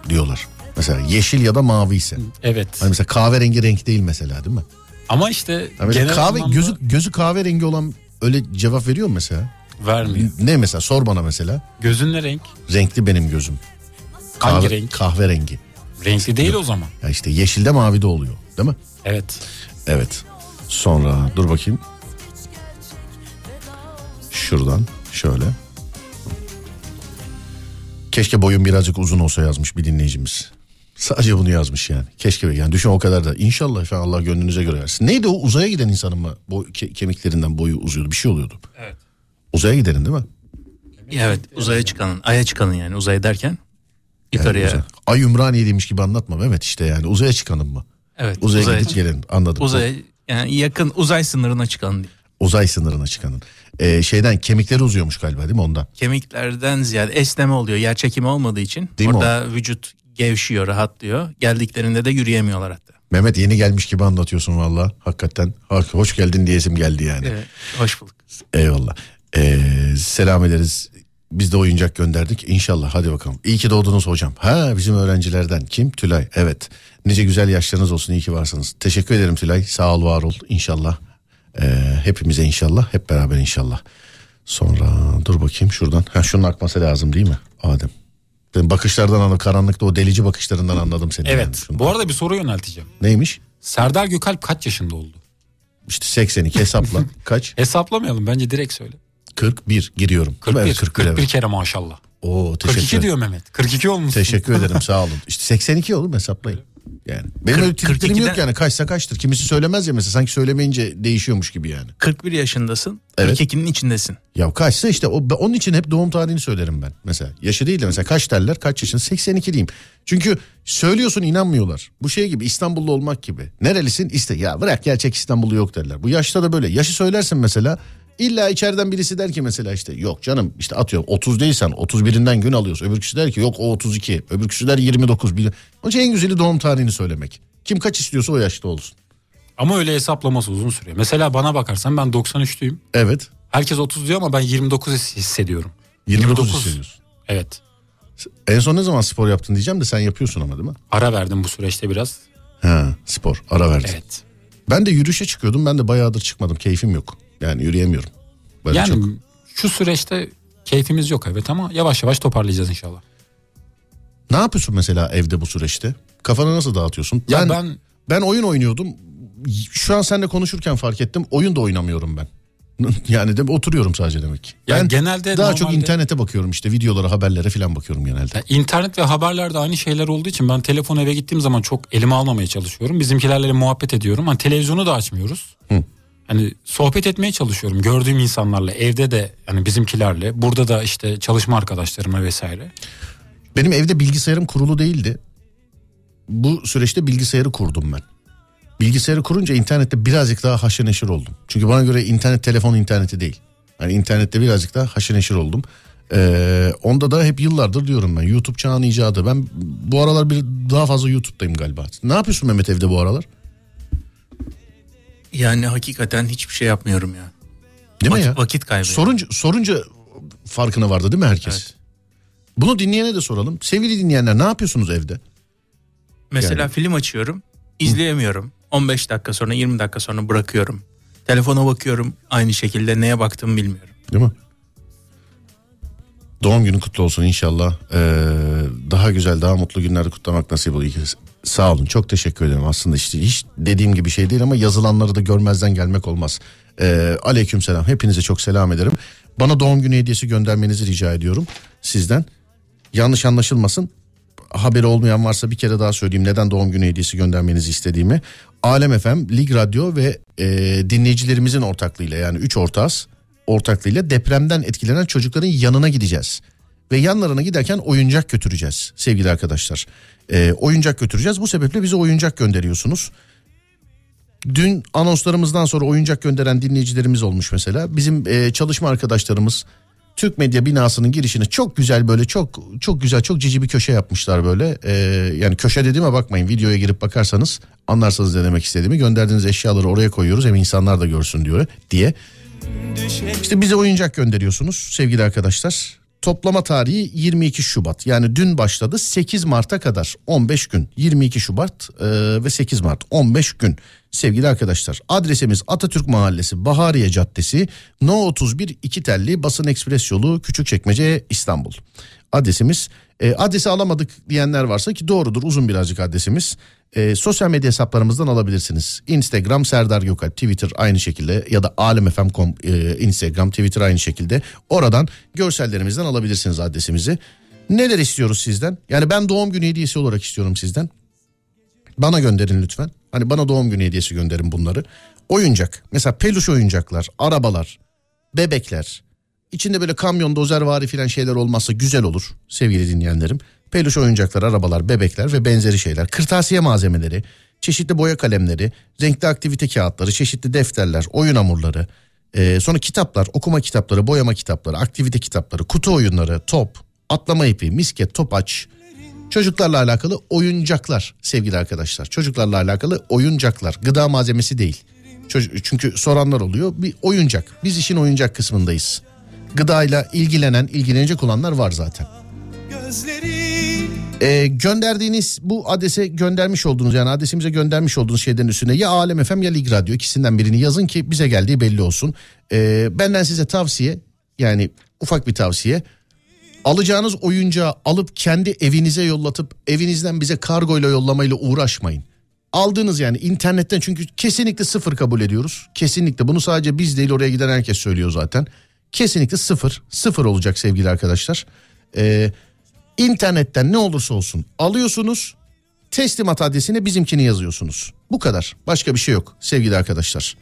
diyorlar. Mesela yeşil ya da mavi ise. Evet. Hani mesela kahverengi renk değil mesela değil mi? Ama işte mesela genel kahve anlamda gözü gözü kahverengi olan öyle cevap veriyor mu mesela? vermiyor. Ne mesela sor bana mesela. Gözün ne renk? Renkli benim gözüm. Hangi renk? Kahverengi. Renkli değil o zaman. Ya işte yeşilde mavide oluyor değil mi? Evet. Evet. Sonra dur bakayım. Şuradan şöyle. Keşke boyun birazcık uzun olsa yazmış bir dinleyicimiz. Sadece bunu yazmış yani. Keşke yani düşün o kadar da. İnşallah efendim Allah gönlünüze göre versin. Neydi o uzaya giden insanın mı? Boy, ke- kemiklerinden boyu uzuyordu bir şey oluyordu. Evet. Uzaya gidenin değil mi? Evet uzaya çıkanın, aya çıkanın yani uzaya derken yukarıya. uzay. Ay Ümraniye'deymiş gibi anlatma Mehmet işte yani uzaya çıkanın mı? Evet Uzaya, uzaya, gidip gelin anladım. uzaya yani yakın uzay sınırına çıkan. Uzay sınırına çıkanın. Ee, şeyden kemikleri uzuyormuş galiba değil mi ondan? Kemiklerden ziyade esneme oluyor. Yer çekimi olmadığı için Değil mi orada vücut gevşiyor, rahatlıyor. Geldiklerinde de yürüyemiyorlar hatta. Mehmet yeni gelmiş gibi anlatıyorsun valla. Hakikaten Ha- hoş geldin diyesim geldi yani. Evet, hoş bulduk. Eyvallah. Ee, selam ederiz. Biz de oyuncak gönderdik. İnşallah hadi bakalım. İyi ki doğdunuz hocam. Ha bizim öğrencilerden. Kim? Tülay. Evet. Nice güzel yaşlarınız olsun. İyi ki varsınız. Teşekkür ederim Tülay. Sağ ol var ol. İnşallah. Ee, hepimize inşallah. Hep beraber inşallah. Sonra dur bakayım şuradan. Ha şunun akması lazım değil mi? Adem. Ben bakışlardan anladım. Karanlıkta o delici bakışlarından anladım seni. yani. Evet. Şunu- Bu arada bir soru yönelteceğim. Neymiş? Serdar Gökalp kaç yaşında oldu? İşte 82 hesapla. Kaç? Hesaplamayalım bence direkt söyle. 41 giriyorum. 41, Evet, 41 41 evet. kere maşallah. Oo, teşekkür 42 diyor Mehmet. 42 olmuş. Teşekkür ederim sağ olun. İşte 82 oğlum hesaplayın. Yani benim öyle triplerim 42'den yok yani kaçsa kaçtır. Kimisi söylemez ya mesela sanki söylemeyince değişiyormuş gibi yani. 41 yaşındasın. Evet. 42'nin içindesin. Ya kaçsa işte o, onun için hep doğum tarihini söylerim ben. Mesela yaşı değil de mesela kaç derler kaç yaşın 82 diyeyim. Çünkü söylüyorsun inanmıyorlar. Bu şey gibi İstanbullu olmak gibi. Nerelisin iste ya bırak gerçek İstanbullu yok derler. Bu yaşta da böyle yaşı söylersin mesela. İlla içeriden birisi der ki mesela işte yok canım işte atıyorum 30 değilsen 31'inden gün alıyorsun. Öbür kişi der ki yok o 32. Öbür kişi der 29. Bir- Onun için en güzeli doğum tarihini söylemek. Kim kaç istiyorsa o yaşta olsun. Ama öyle hesaplaması uzun sürüyor. Mesela bana bakarsan ben 93'lüyüm. Evet. Herkes 30 diyor ama ben 29 his- hissediyorum. 29, 29. hissediyorsun. Evet. En son ne zaman spor yaptın diyeceğim de sen yapıyorsun ama değil mi? Ara verdim bu süreçte biraz. Ha spor ara verdin. Evet. Ben de yürüyüşe çıkıyordum. Ben de bayağıdır çıkmadım. Keyfim yok. Yani yürüyemiyorum. Böyle yani çok. şu süreçte keyfimiz yok evet ama yavaş yavaş toparlayacağız inşallah. Ne yapıyorsun mesela evde bu süreçte? Kafanı nasıl dağıtıyorsun? Ya ben, ben ben oyun oynuyordum. Şu an seninle konuşurken fark ettim. Oyun da oynamıyorum ben. Yani de oturuyorum sadece demek ki. Ya ben genelde daha çok normalde- internete bakıyorum işte videolara haberlere falan bakıyorum genelde. Ya internet ve haberlerde aynı şeyler olduğu için ben telefonu eve gittiğim zaman çok elime almamaya çalışıyorum. Bizimkilerle muhabbet ediyorum. Hani televizyonu da açmıyoruz. Hı. Hani sohbet etmeye çalışıyorum gördüğüm insanlarla evde de yani bizimkilerle burada da işte çalışma arkadaşlarıma vesaire. Benim evde bilgisayarım kurulu değildi. Bu süreçte bilgisayarı kurdum ben. Bilgisayarı kurunca internette birazcık daha haşır neşir oldum. Çünkü bana göre internet telefon interneti değil. Hani internette birazcık daha haşır neşir oldum. Ee, onda da hep yıllardır diyorum ben YouTube çağının icadı. Ben bu aralar bir daha fazla YouTube'dayım galiba. Ne yapıyorsun Mehmet evde bu aralar? Yani hakikaten hiçbir şey yapmıyorum ya. Değil mi vakit, ya? Vakit kaybı. Sorunca, sorunca farkına vardı değil mi herkes? Evet. Bunu dinleyene de soralım. Sevgili dinleyenler ne yapıyorsunuz evde? Mesela Yani- film açıyorum, izleyemiyorum. 15 dakika sonra 20 dakika sonra bırakıyorum. Telefona bakıyorum aynı şekilde neye baktığımı bilmiyorum. Değil mi? Doğum günün kutlu olsun inşallah. Ee, daha güzel, daha mutlu günlerde kutlamak nasip olur. Sağ olun, çok teşekkür ederim. Aslında işte hiç dediğim gibi şey değil ama yazılanları da görmezden gelmek olmaz. Ee, aleyküm selam. Hepinize çok selam ederim. Bana doğum günü hediyesi göndermenizi rica ediyorum sizden. Yanlış anlaşılmasın. Haberi olmayan varsa bir kere daha söyleyeyim neden doğum günü hediyesi göndermenizi istediğimi. Alem FM, Lig Radyo ve e, dinleyicilerimizin ortaklığıyla yani 3 ortağız ortaklığıyla depremden etkilenen çocukların yanına gideceğiz. Ve yanlarına giderken oyuncak götüreceğiz sevgili arkadaşlar. E, oyuncak götüreceğiz bu sebeple bize oyuncak gönderiyorsunuz. Dün anonslarımızdan sonra oyuncak gönderen dinleyicilerimiz olmuş mesela. Bizim e, çalışma arkadaşlarımız Türk Medya binasının girişine çok güzel böyle çok çok güzel çok cici bir köşe yapmışlar böyle. E, yani köşe dediğime bakmayın videoya girip bakarsanız anlarsanız ne demek istediğimi. Gönderdiğiniz eşyaları oraya koyuyoruz hem insanlar da görsün diyor diye. İşte bize oyuncak gönderiyorsunuz sevgili arkadaşlar. Toplama tarihi 22 Şubat. Yani dün başladı 8 Mart'a kadar 15 gün. 22 Şubat e, ve 8 Mart 15 gün sevgili arkadaşlar. Adresimiz Atatürk Mahallesi Bahariye Caddesi No 31 İki Telli Basın Ekspres Yolu Küçükçekmece İstanbul. Adresimiz E, adresi alamadık diyenler varsa ki doğrudur uzun birazcık adresimiz. E, sosyal medya hesaplarımızdan alabilirsiniz. Instagram Serdar Gökalp, Twitter aynı şekilde ya da alemfm.com e, Instagram, Twitter aynı şekilde. Oradan görsellerimizden alabilirsiniz adresimizi. Neler istiyoruz sizden? Yani ben doğum günü hediyesi olarak istiyorum sizden. Bana gönderin lütfen. Hani bana doğum günü hediyesi gönderin bunları. Oyuncak. Mesela peluş oyuncaklar, arabalar, bebekler. İçinde böyle kamyon, dozervari filan şeyler olmazsa güzel olur sevgili dinleyenlerim. Peluş oyuncaklar, arabalar, bebekler ve benzeri şeyler. Kırtasiye malzemeleri, çeşitli boya kalemleri, renkli aktivite kağıtları, çeşitli defterler, oyun hamurları. Ee, sonra kitaplar, okuma kitapları, boyama kitapları, aktivite kitapları, kutu oyunları, top, atlama ipi, misket, topaç, Çocuklarla alakalı oyuncaklar sevgili arkadaşlar. Çocuklarla alakalı oyuncaklar. Gıda malzemesi değil. Çünkü soranlar oluyor. Bir oyuncak. Biz işin oyuncak kısmındayız. Gıdayla ilgilenen, ilgilenecek olanlar var zaten. Ee, gönderdiğiniz bu adrese göndermiş olduğunuz yani adresimize göndermiş olduğunuz şeylerin üstüne ya Alem FM ya Lig Radyo ikisinden birini yazın ki bize geldiği belli olsun. Ee, benden size tavsiye yani ufak bir tavsiye alacağınız oyuncağı alıp kendi evinize yollatıp evinizden bize kargoyla yollamayla uğraşmayın. Aldığınız yani internetten çünkü kesinlikle sıfır kabul ediyoruz. Kesinlikle bunu sadece biz değil oraya giden herkes söylüyor zaten. Kesinlikle sıfır sıfır olacak sevgili arkadaşlar. Ee, internetten ne olursa olsun alıyorsunuz teslimat adresine bizimkini yazıyorsunuz. Bu kadar başka bir şey yok sevgili arkadaşlar.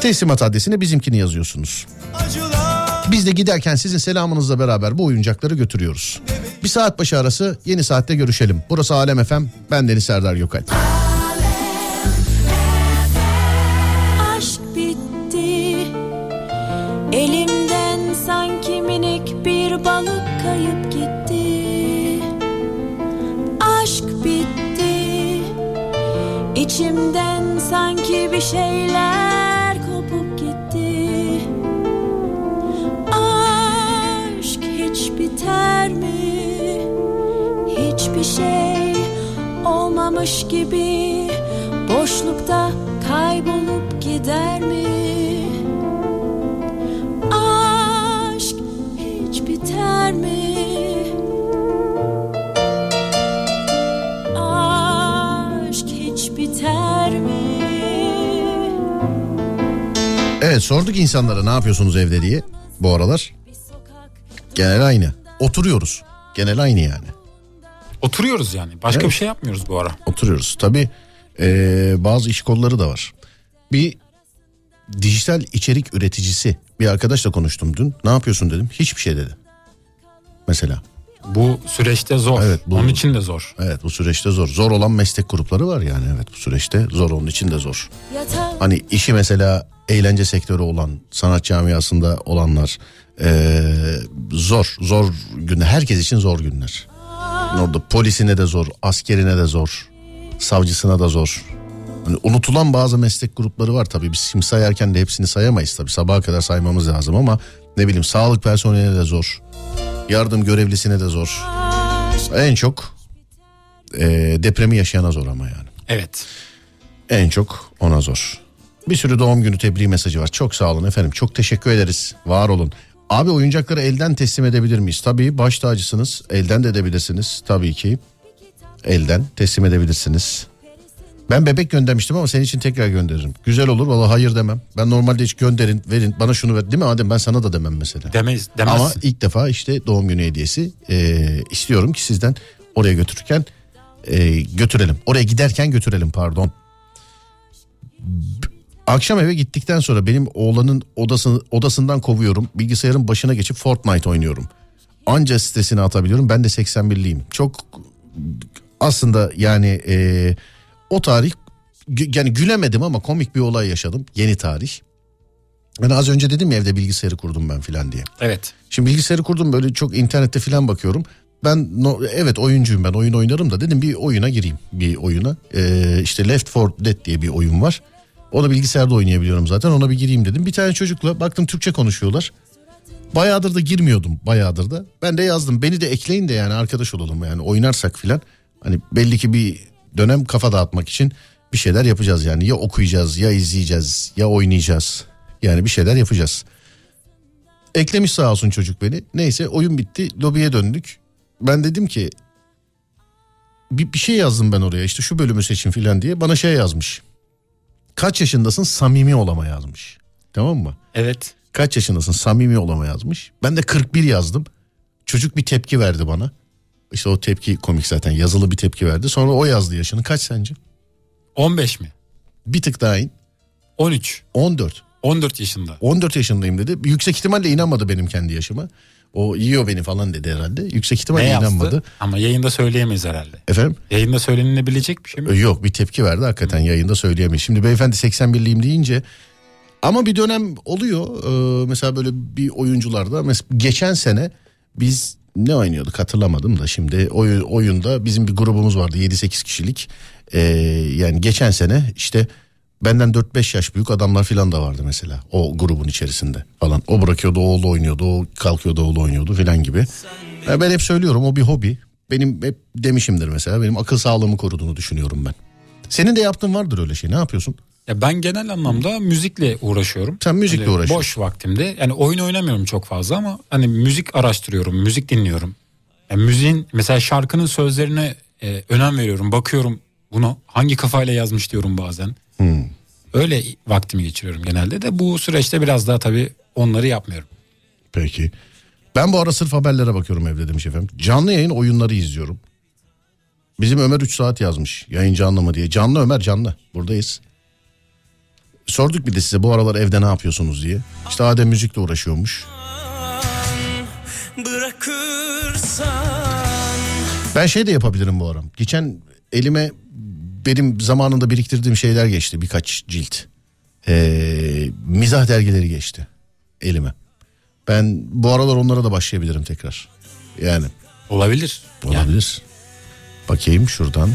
Teslimat adresine bizimkini yazıyorsunuz. Biz de giderken sizin selamınızla beraber bu oyuncakları götürüyoruz. Bir saat başı arası yeni saatte görüşelim. Burası Alem FM. Ben Deniz Serdar Gökalp. İçimden sanki bir şeyler kopup gitti Aşk hiç biter mi? Hiçbir şey olmamış gibi boşlukta kaybolup gider Evet sorduk insanlara ne yapıyorsunuz evde diye bu aralar. Genel aynı. Oturuyoruz. Genel aynı yani. Oturuyoruz yani. Başka Evet. bir şey yapmıyoruz bu ara. Oturuyoruz. Tabii eee, bazı iş kolları da var. Bir dijital içerik üreticisi bir arkadaşla konuştum dün. Ne yapıyorsun dedim. Hiçbir şey dedi. Mesela. Bu süreçte zor. Evet, bu- Onun için de zor. Evet bu süreçte zor. Zor olan meslek grupları var yani evet bu süreçte zor onun için de zor. Hani işi mesela eğlence sektörü olan sanat camiasında olanlar eee, zor zor günler herkes için zor günler. Orada polisine de zor, askerine de zor, savcısına da zor. Hani unutulan bazı meslek grupları var tabii biz şimdi sayarken de hepsini sayamayız tabii sabaha kadar saymamız lazım ama ne bileyim sağlık personeline de zor, yardım görevlisine de zor. En çok eee, depremi yaşayana zor ama yani. Evet. En çok ona zor. Bir sürü doğum günü tebriği mesajı var. Çok sağ olun efendim. Çok teşekkür ederiz. Var olun. Abi oyuncakları elden teslim edebilir miyiz? Tabii baş tacısınız. Elden de edebilirsiniz. Tabii ki. Elden teslim edebilirsiniz. Ben bebek göndermiştim ama senin için tekrar gönderirim. Güzel olur. Valla hayır demem. Ben normalde hiç gönderin, verin, bana şunu ver. Değil mi Adem? Ben sana da demem mesela. Demeyiz. Demezsin. Ama ilk defa işte doğum günü hediyesi e, istiyorum ki sizden oraya götürürken e, götürelim. Oraya giderken götürelim pardon. Akşam eve gittikten sonra benim oğlanın odası, odasından kovuyorum. Bilgisayarın başına geçip Fortnite oynuyorum. Anca stresini atabiliyorum. Ben de 81'liyim. Çok aslında yani e, o tarih yani gülemedim ama komik bir olay yaşadım. Yeni tarih. Yani az önce dedim ya evde bilgisayarı kurdum ben filan diye. Evet. Şimdi bilgisayarı kurdum böyle çok internette falan bakıyorum. Ben no- evet oyuncuyum ben oyun oynarım da dedim bir oyuna gireyim bir oyuna. Ee, işte Left 4 Dead diye bir oyun var. Onu bilgisayarda oynayabiliyorum zaten ona bir gireyim dedim. Bir tane çocukla baktım Türkçe konuşuyorlar. Bayağıdır da girmiyordum bayağıdır da. Ben de yazdım beni de ekleyin de yani arkadaş olalım yani oynarsak filan. Hani belli ki bir dönem kafa dağıtmak için bir şeyler yapacağız yani. Ya okuyacağız ya izleyeceğiz ya oynayacağız. Yani bir şeyler yapacağız. Eklemiş sağ olsun çocuk beni. Neyse oyun bitti. Lobiye döndük. ben dedim ki bir, bir şey yazdım ben oraya işte şu bölümü seçin filan diye bana şey yazmış. Kaç yaşındasın samimi olama yazmış. Tamam mı? Evet. Kaç yaşındasın samimi olama yazmış. Ben de 41 yazdım. Çocuk bir tepki verdi bana. İşte o tepki komik zaten yazılı bir tepki verdi. Sonra o yazdı yaşını. Kaç sence? 15 mi? Bir tık daha in. 13. 14. 14 yaşında. 14 yaşındayım dedi. Yüksek ihtimalle inanmadı benim kendi yaşıma. O yiyor beni falan dedi herhalde. Yüksek Ne yazdı? inanmadı. Ama yayında söyleyemeyiz herhalde. Efendim? Yayında söylenilebilecek bir şey mi? Yok bir tepki verdi hakikaten yayında söyleyemeyiz. Şimdi beyefendi 81'liyim deyince ama bir dönem oluyor. Ee, mesela böyle bir oyuncularda mesela geçen sene biz ne oynuyorduk hatırlamadım da şimdi oy, oyunda bizim bir grubumuz vardı 7-8 kişilik. Ee, yani geçen sene işte benden 4-5 yaş büyük adamlar falan da vardı mesela o grubun içerisinde falan. O bırakıyordu oğlu oynuyordu o kalkıyordu oğlu oynuyordu falan gibi. Ya ben hep söylüyorum o bir hobi. Benim hep demişimdir mesela benim akıl sağlığımı koruduğunu düşünüyorum ben. Senin de yaptığın vardır öyle şey ne yapıyorsun? Ya ben genel anlamda müzikle uğraşıyorum. Sen müzikle Hani uğraşıyorsun. Boş vaktimde. Yani oyun oynamıyorum çok fazla ama hani müzik araştırıyorum, müzik dinliyorum. Yani müziğin mesela şarkının sözlerine e, önem veriyorum. Bakıyorum bunu hangi kafayla yazmış diyorum bazen. Hmm. Öyle vaktimi geçiriyorum genelde de bu süreçte biraz daha tabii onları yapmıyorum. Peki. Ben bu ara sırf haberlere bakıyorum evde demiş efendim. Canlı yayın oyunları izliyorum. Bizim Ömer 3 saat yazmış yayın canlı mı diye. Canlı Ömer canlı buradayız. Sorduk bir de size bu aralar evde ne yapıyorsunuz diye. İşte Adem müzikle uğraşıyormuş. Bırakırsan Ben şey de yapabilirim bu ara. Geçen elime benim zamanında biriktirdiğim şeyler geçti birkaç cilt. Ee, mizah dergileri geçti elime. Ben bu aralar onlara da başlayabilirim tekrar. Yani Olabilir. Yani olabilir. Bakayım şuradan.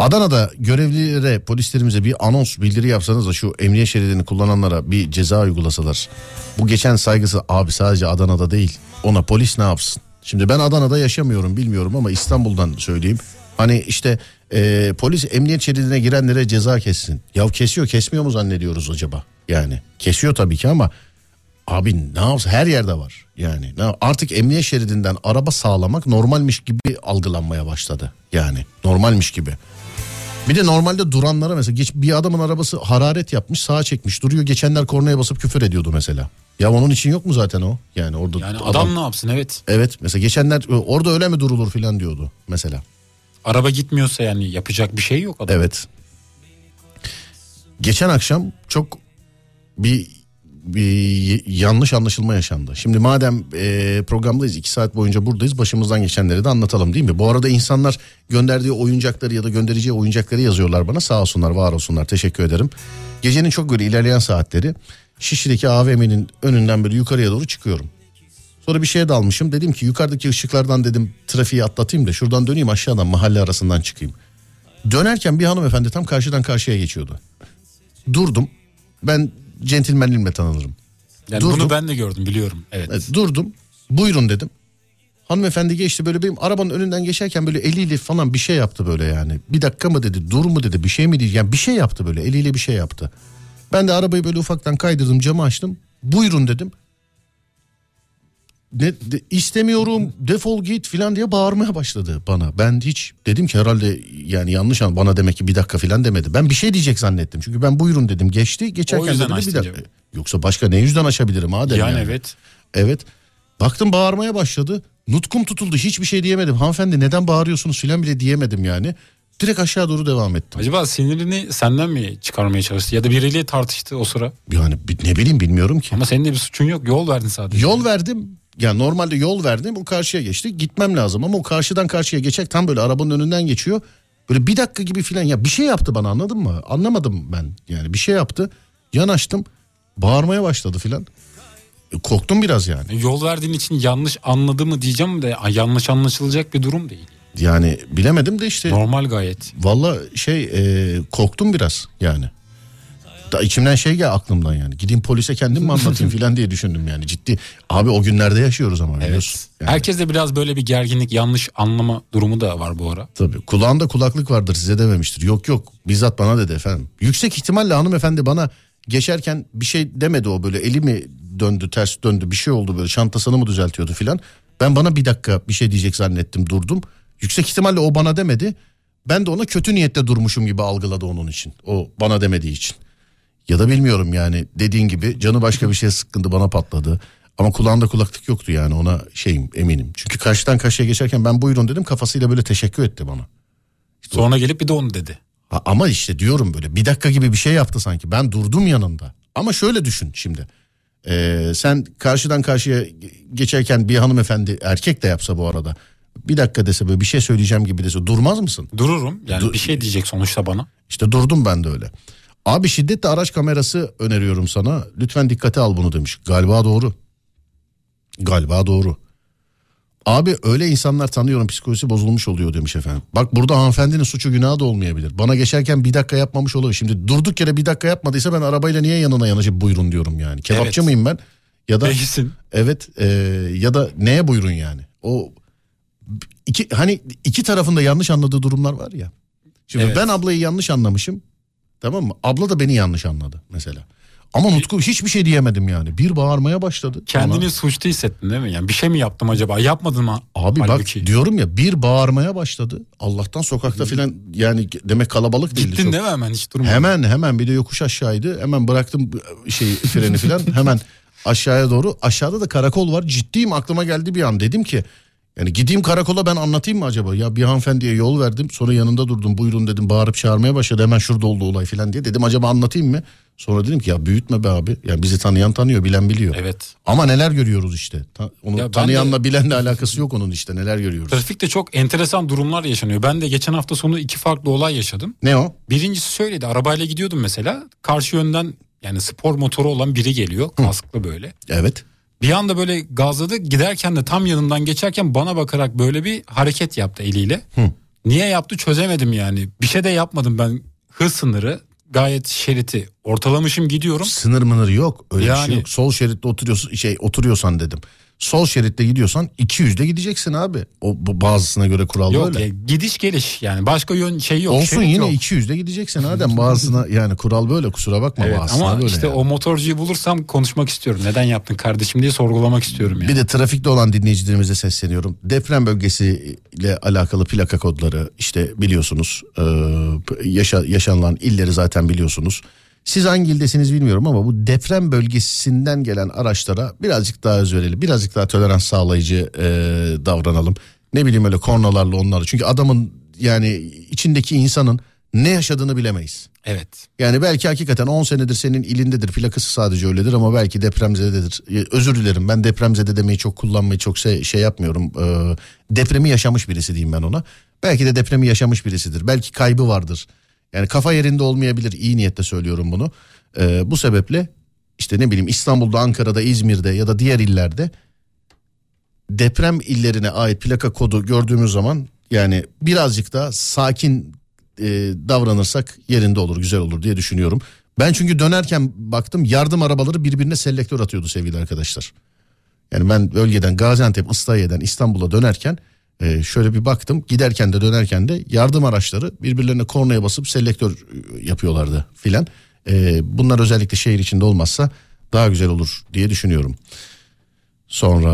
Adana'da görevlilere, polislerimize bir anons bildiri yapsanız da şu emniyet şeridini kullananlara bir ceza uygulasalar. Bu geçen saygısı abi sadece Adana'da değil. Ona polis ne yapsın? Şimdi ben Adana'da yaşamıyorum bilmiyorum ama İstanbul'dan söyleyeyim. Hani işte e, polis emniyet şeridine girenlere ceza kessin. Ya kesiyor kesmiyor mu zannediyoruz acaba? Yani kesiyor tabii ki ama abi ne yapsın her yerde var. Yani artık emniyet şeridinden araba sağlamak normalmiş gibi algılanmaya başladı. Yani normalmiş gibi. Bir de normalde duranlara mesela geç, bir adamın arabası hararet yapmış sağa çekmiş duruyor geçenler kornaya basıp küfür ediyordu mesela. Ya onun için yok mu zaten o? Yani orada yani adam, ne yapsın evet. Evet mesela geçenler orada öyle mi durulur filan diyordu mesela. Araba gitmiyorsa yani yapacak bir şey yok adam. Evet. Geçen akşam çok bir, bir yanlış anlaşılma yaşandı. Şimdi madem e, programdayız iki saat boyunca buradayız başımızdan geçenleri de anlatalım değil mi? Bu arada insanlar gönderdiği oyuncakları ya da göndereceği oyuncakları yazıyorlar bana sağ olsunlar var olsunlar teşekkür ederim. Gecenin çok böyle ilerleyen saatleri Şişli'deki AVM'nin önünden böyle yukarıya doğru çıkıyorum. Sonra bir şeye dalmışım. Dedim ki yukarıdaki ışıklardan dedim trafiği atlatayım da şuradan döneyim aşağıdan mahalle arasından çıkayım. Dönerken bir hanımefendi tam karşıdan karşıya geçiyordu. Durdum. Ben centilmenliğimle tanınırım. Yani Durdum. bunu ben de gördüm biliyorum. Evet. Evet, durdum. Buyurun dedim. Hanımefendi geçti böyle benim arabanın önünden geçerken böyle eliyle falan bir şey yaptı böyle yani. Bir dakika mı dedi, dur mu dedi, bir şey mi dedi. Yani bir şey yaptı böyle eliyle bir şey yaptı. Ben de arabayı böyle ufaktan kaydırdım camı açtım. Buyurun dedim. Ne, de- istemiyorum defol git filan diye bağırmaya başladı bana. Ben hiç dedim ki herhalde yani yanlış an bana demek ki bir dakika filan demedi. Ben bir şey diyecek zannettim. Çünkü ben buyurun dedim geçti. Geçerken dedi bir dakika. Yoksa başka ne yüzden açabilirim Adem yani, yani. evet. Evet. Baktım bağırmaya başladı. Nutkum tutuldu. Hiçbir şey diyemedim. Hanımefendi neden bağırıyorsunuz filan bile diyemedim yani. Direkt aşağı doğru devam ettim. Acaba sinirini senden mi çıkarmaya çalıştı ya da biriyle tartıştı o sıra? Yani ne bileyim bilmiyorum ki. Ama senin de bir suçun yok. Yol verdin sadece. Yol verdim. Ya normalde yol verdim. O karşıya geçti. Gitmem lazım ama o karşıdan karşıya geçecek tam böyle arabanın önünden geçiyor. Böyle bir dakika gibi filan ya bir şey yaptı bana anladın mı? Anlamadım ben. Yani bir şey yaptı. Yanaştım. Bağırmaya başladı filan. E, korktum biraz yani. Yol verdiğin için yanlış anladı mı diyeceğim de yanlış anlaşılacak bir durum değil. Yani bilemedim de işte. Normal gayet. Valla şey e, korktum biraz yani. Da içimden şey gel aklımdan yani. Gideyim polise kendim mi anlatayım filan diye düşündüm yani ciddi. Abi o günlerde yaşıyoruz ama biliyorsun. Evet. Yani, Herkes de biraz böyle bir gerginlik, yanlış anlama durumu da var bu ara. Tabii kulağında kulaklık vardır size dememiştir. Yok yok bizzat bana dedi efendim. Yüksek ihtimalle hanımefendi bana geçerken bir şey demedi o böyle eli mi döndü ters döndü bir şey oldu böyle çantasını mı düzeltiyordu filan. Ben bana bir dakika bir şey diyecek zannettim durdum. Yüksek ihtimalle o bana demedi. Ben de ona kötü niyette durmuşum gibi algıladı onun için. O bana demediği için. Ya da bilmiyorum yani dediğin gibi canı başka bir şeye sıkkındı bana patladı. Ama kulağında kulaklık yoktu yani ona şeyim eminim. Çünkü karşıdan karşıya geçerken ben buyurun dedim kafasıyla böyle teşekkür etti bana. Sonra gelip bir de onu dedi. Ha, ama işte diyorum böyle bir dakika gibi bir şey yaptı sanki. Ben durdum yanında. Ama şöyle düşün şimdi. Ee, sen karşıdan karşıya geçerken bir hanımefendi erkek de yapsa bu arada. Bir dakika dese böyle bir şey söyleyeceğim gibi dese durmaz mısın? Dururum. Yani Dur- bir şey diyecek sonuçta bana. İşte durdum ben de öyle. Abi şiddetle araç kamerası öneriyorum sana. Lütfen dikkate al bunu demiş. Galiba doğru. Galiba doğru. Abi öyle insanlar tanıyorum psikolojisi bozulmuş oluyor demiş efendim. Bak burada hanımefendinin suçu günahı da olmayabilir. Bana geçerken bir dakika yapmamış olabilir. Şimdi durduk yere bir dakika yapmadıysa ben arabayla niye yanına yanaşıp buyurun diyorum yani. Kebapçı Evet. mıyım ben? Ya da Değilsin. evet e, ya da neye buyurun yani? O iki hani iki tarafında yanlış anladığı durumlar var ya. Şimdi Evet. ben ablayı yanlış anlamışım. Tamam mı? Abla da beni yanlış anladı mesela. Ama Nutku hiçbir şey diyemedim yani. Bir bağırmaya başladı. Kendini bana. suçlu hissettin değil mi? Yani bir şey mi yaptım acaba? Yapmadın mı? Abi Halbuki. bak diyorum ya bir bağırmaya başladı. Allah'tan sokakta filan yani demek kalabalık değildi. Gittin çok. değil mi hemen hiç durmadın? Hemen hemen bir de yokuş aşağıydı. Hemen bıraktım şey freni filan. hemen aşağıya doğru. Aşağıda da karakol var. Ciddiyim aklıma geldi bir an. Dedim ki yani gideyim karakola ben anlatayım mı acaba? Ya bir hanımefendiye yol verdim. Sonra yanında durdum. Buyurun dedim. Bağırıp çağırmaya başladı. Hemen şurada oldu olay filan diye. Dedim acaba anlatayım mı? Sonra dedim ki ya büyütme be abi. Ya bizi tanıyan tanıyor, bilen biliyor. Evet. Ama neler görüyoruz işte. Ta- onu Ya tanıyanla bilenle alakası yok onun işte. Neler görüyoruz. Trafikte çok enteresan durumlar yaşanıyor. Ben de geçen hafta sonu iki farklı olay yaşadım. Ne o? Birincisi söyledi. Arabayla gidiyordum mesela. Karşı yönden yani spor motoru olan biri geliyor. Kasklı böyle. Evet. Bir anda böyle gazladı. Giderken de tam yanından geçerken bana bakarak böyle bir hareket yaptı eliyle. Niye yaptı çözemedim yani. Bir şey de yapmadım ben. Hız sınırı gayet şeriti ortalamışım gidiyorum. Sınır mınır yok. Öyle bir Yani- şey yok. Sol şeritte oturuyorsun şey oturuyorsan dedim. Sol şeritte gidiyorsan 200'de gideceksin abi. O bazısına göre kural Yok böyle. ya, gidiş geliş yani başka yön şey yok. Olsun yine yok. 200'de gideceksin Adem bazısına yani kural böyle kusura bakma Evet, bazısına ama böyle. işte yani. o motorcuyu bulursam konuşmak istiyorum. Neden yaptın kardeşim diye sorgulamak istiyorum yani. Bir de trafikte olan dinleyicilerimize sesleniyorum. Deprem bölgesiyle alakalı plaka kodları işte biliyorsunuz. Ee, yaşa, yaşanılan illeri zaten biliyorsunuz. Siz hangi ildesiniz bilmiyorum ama bu deprem bölgesinden gelen araçlara birazcık daha öz verelim. Birazcık daha tolerans sağlayıcı e, davranalım. Ne bileyim öyle kornalarla onları. Çünkü adamın yani içindeki insanın ne yaşadığını bilemeyiz. Evet. Yani belki hakikaten 10 senedir senin ilindedir plakası sadece öyledir ama belki depremzededir. Ee, Özür dilerim ben depremzede demeyi çok kullanmayı çok şey, şey yapmıyorum. Ee, depremi yaşamış birisi diyeyim ben ona. Belki de depremi yaşamış birisidir. Belki kaybı vardır. Yani kafa yerinde olmayabilir iyi niyetle söylüyorum bunu. Ee, bu sebeple işte ne bileyim İstanbul'da, Ankara'da, İzmir'de ya da diğer illerde deprem illerine ait plaka kodu gördüğümüz zaman yani birazcık daha sakin e, davranırsak yerinde olur, güzel olur diye düşünüyorum. Ben çünkü dönerken baktım yardım arabaları birbirine selektör atıyordu sevgili arkadaşlar. Yani ben bölgeden Gaziantep, Islahiye'den İstanbul'a dönerken e, şöyle bir baktım. Giderken de dönerken de yardım araçları birbirlerine kornaya basıp selektör e, yapıyorlardı filan. E, bunlar özellikle şehir içinde olmazsa daha güzel olur diye düşünüyorum. Sonra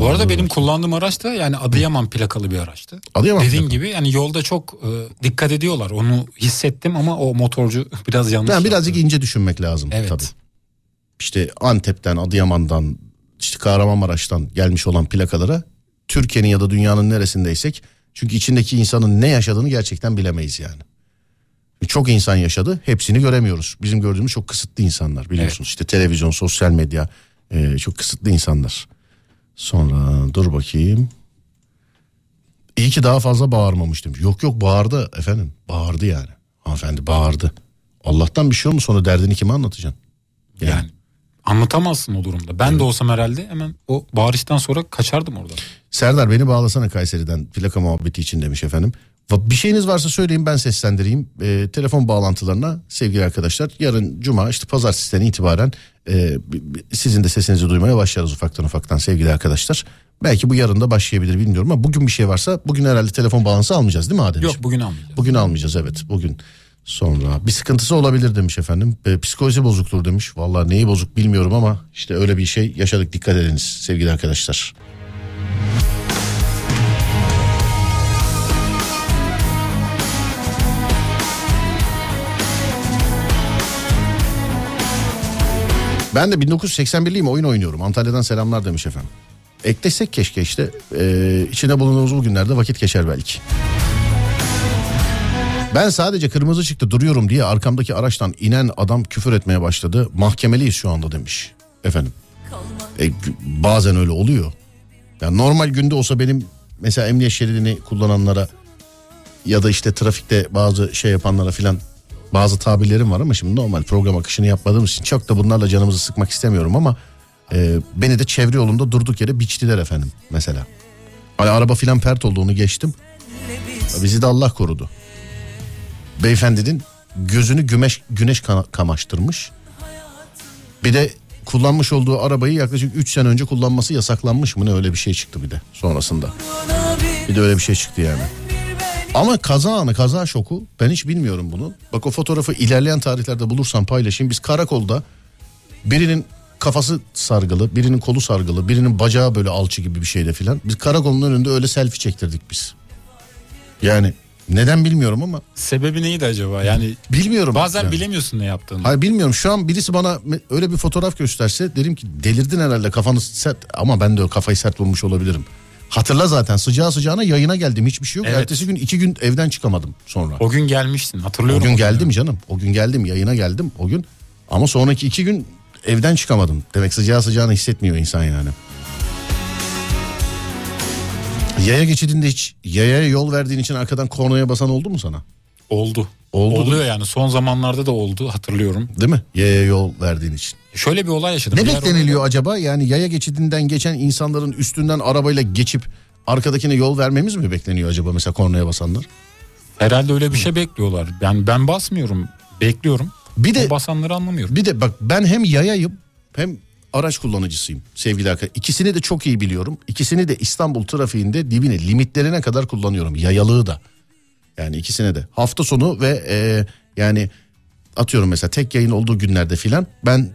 Bu arada benim kullandığım araç da yani Adıyaman plakalı bir araçtı. Adıyaman Dediğin plakalı. gibi yani yolda çok e, dikkat ediyorlar. Onu hissettim ama o motorcu biraz yanlış. Yaptı. birazcık ince düşünmek lazım Evet. tabii. İşte Antep'ten, Adıyaman'dan, işte Kahramanmaraş'tan gelmiş olan plakalara Türkiye'nin ya da dünyanın neresindeysek çünkü içindeki insanın ne yaşadığını gerçekten bilemeyiz yani. Çok insan yaşadı, hepsini göremiyoruz. Bizim gördüğümüz çok kısıtlı insanlar biliyorsunuz. İşte televizyon, sosyal medya e, çok kısıtlı insanlar. Sonra dur bakayım. İyi ki daha fazla bağırmamış demiş. Yok yok bağırdı efendim. Bağırdı yani. Hanımefendi bağırdı. Allah'tan bir şey olmuş sonra derdini kime anlatacaksın? Yani anlatamazsın o durumda. Ben de olsam herhalde hemen o bağırıştan sonra kaçardım orada. Serdar beni bağlasana Kayseri'den plaka muhabbeti için demiş efendim. Bir şeyiniz varsa söyleyin ben seslendireyim. Ee, telefon bağlantılarına sevgili arkadaşlar yarın cuma işte pazartesiden itibaren e, sizin de sesinizi duymaya başlarız ufaktan ufaktan sevgili arkadaşlar. Belki bu yarın da başlayabilir bilmiyorum ama bugün bir şey varsa bugün herhalde telefon bağlantısı almayacağız değil mi Adem? Yok bugün almayacağız. Bugün almayacağız evet bugün. Sonra bir sıkıntısı olabilir demiş efendim. E, psikolojisi bozuktur demiş. Vallahi neyi bozuk bilmiyorum ama işte öyle bir şey yaşadık dikkat ediniz sevgili arkadaşlar. Ben de 1981'liyim oyun oynuyorum. Antalya'dan selamlar demiş efendim. Eklesek keşke işte. Ee, içinde bulunduğumuz bu günlerde vakit geçer belki. Ben sadece kırmızı çıktı duruyorum diye arkamdaki araçtan inen adam küfür etmeye başladı. Mahkemeliyiz şu anda demiş. Efendim. E, bazen öyle oluyor. Yani normal günde olsa benim mesela emniyet şeridini kullananlara ya da işte trafikte bazı şey yapanlara filan bazı tabirlerim var ama şimdi normal program akışını yapmadığımız için çok da bunlarla canımızı sıkmak istemiyorum ama e, beni de çevre yolunda durduk yere biçtiler efendim mesela. Hani araba filan pert olduğunu geçtim. Bizi de Allah korudu. Beyefendinin gözünü güneş, güneş kamaştırmış. Bir de kullanmış olduğu arabayı yaklaşık 3 sene önce kullanması yasaklanmış mı ne öyle bir şey çıktı bir de sonrasında. Bir de öyle bir şey çıktı yani. Ama kaza anı kaza şoku ben hiç bilmiyorum bunu. Bak o fotoğrafı ilerleyen tarihlerde bulursam paylaşayım. Biz karakolda birinin kafası sargılı, birinin kolu sargılı, birinin bacağı böyle alçı gibi bir şeyde filan. Biz karakolun önünde öyle selfie çektirdik biz. Yani neden bilmiyorum ama Sebebi neydi acaba? Yani bilmiyorum. bazen yani. bilemiyorsun ne yaptığını. Hayır bilmiyorum şu an birisi bana öyle bir fotoğraf gösterse derim ki delirdin herhalde kafanı sert ama ben de o kafayı sert bulmuş olabilirim. Hatırla zaten sıcağı sıcağına yayına geldim hiçbir şey yok. Evet. Ertesi gün iki gün evden çıkamadım sonra. O gün gelmiştin O hatırlıyorum. gün o geldim canım. O gün geldim yayına geldim o gün. Ama sonraki iki gün evden çıkamadım. Demek sıcağı sıcağını hissetmiyor insan yani. Yaya geçidinde hiç yayaya yol verdiğin için arkadan kornaya basan oldu mu sana? Oldu. Oldu Oluyor yani son zamanlarda da oldu hatırlıyorum. Değil mi? Yaya yol verdiğin için. Şöyle bir olay yaşadım. Ne bekleniliyor acaba? Yani yaya geçidinden geçen insanların üstünden arabayla geçip arkadakine yol vermemiz mi bekleniyor acaba mesela kornaya basanlar? Herhalde öyle bir şey bekliyorlar. Ben ben basmıyorum. Bekliyorum. Bir de O basanları anlamıyorum. Bir de bak ben hem yayayım hem araç kullanıcısıyım sevgili arkadaşlar. İkisini de çok iyi biliyorum. İkisini de İstanbul trafiğinde dibine limitlerine kadar kullanıyorum. Yayalığı da. Yani ikisine de. Hafta sonu ve e, yani atıyorum mesela tek yayın olduğu günlerde filan ben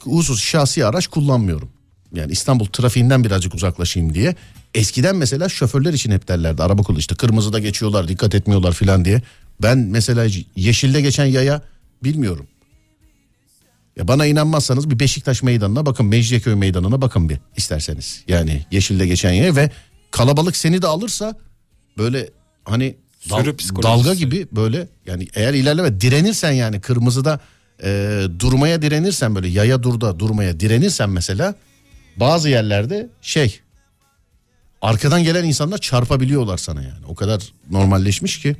husus şahsi araç kullanmıyorum. Yani İstanbul trafiğinden birazcık uzaklaşayım diye. Eskiden mesela şoförler için hep derlerdi araba kullan işte kırmızıda geçiyorlar dikkat etmiyorlar filan diye. Ben mesela yeşilde geçen yaya bilmiyorum. Ya bana inanmazsanız bir Beşiktaş meydanına bakın Mecidiyeköy meydanına bakın bir isterseniz. Yani yeşilde geçen yer ve kalabalık seni de alırsa böyle hani dal- dalga gibi böyle yani eğer ilerleme direnirsen yani kırmızıda e, durmaya direnirsen böyle yaya durda durmaya direnirsen mesela bazı yerlerde şey arkadan gelen insanlar çarpabiliyorlar sana yani. O kadar normalleşmiş ki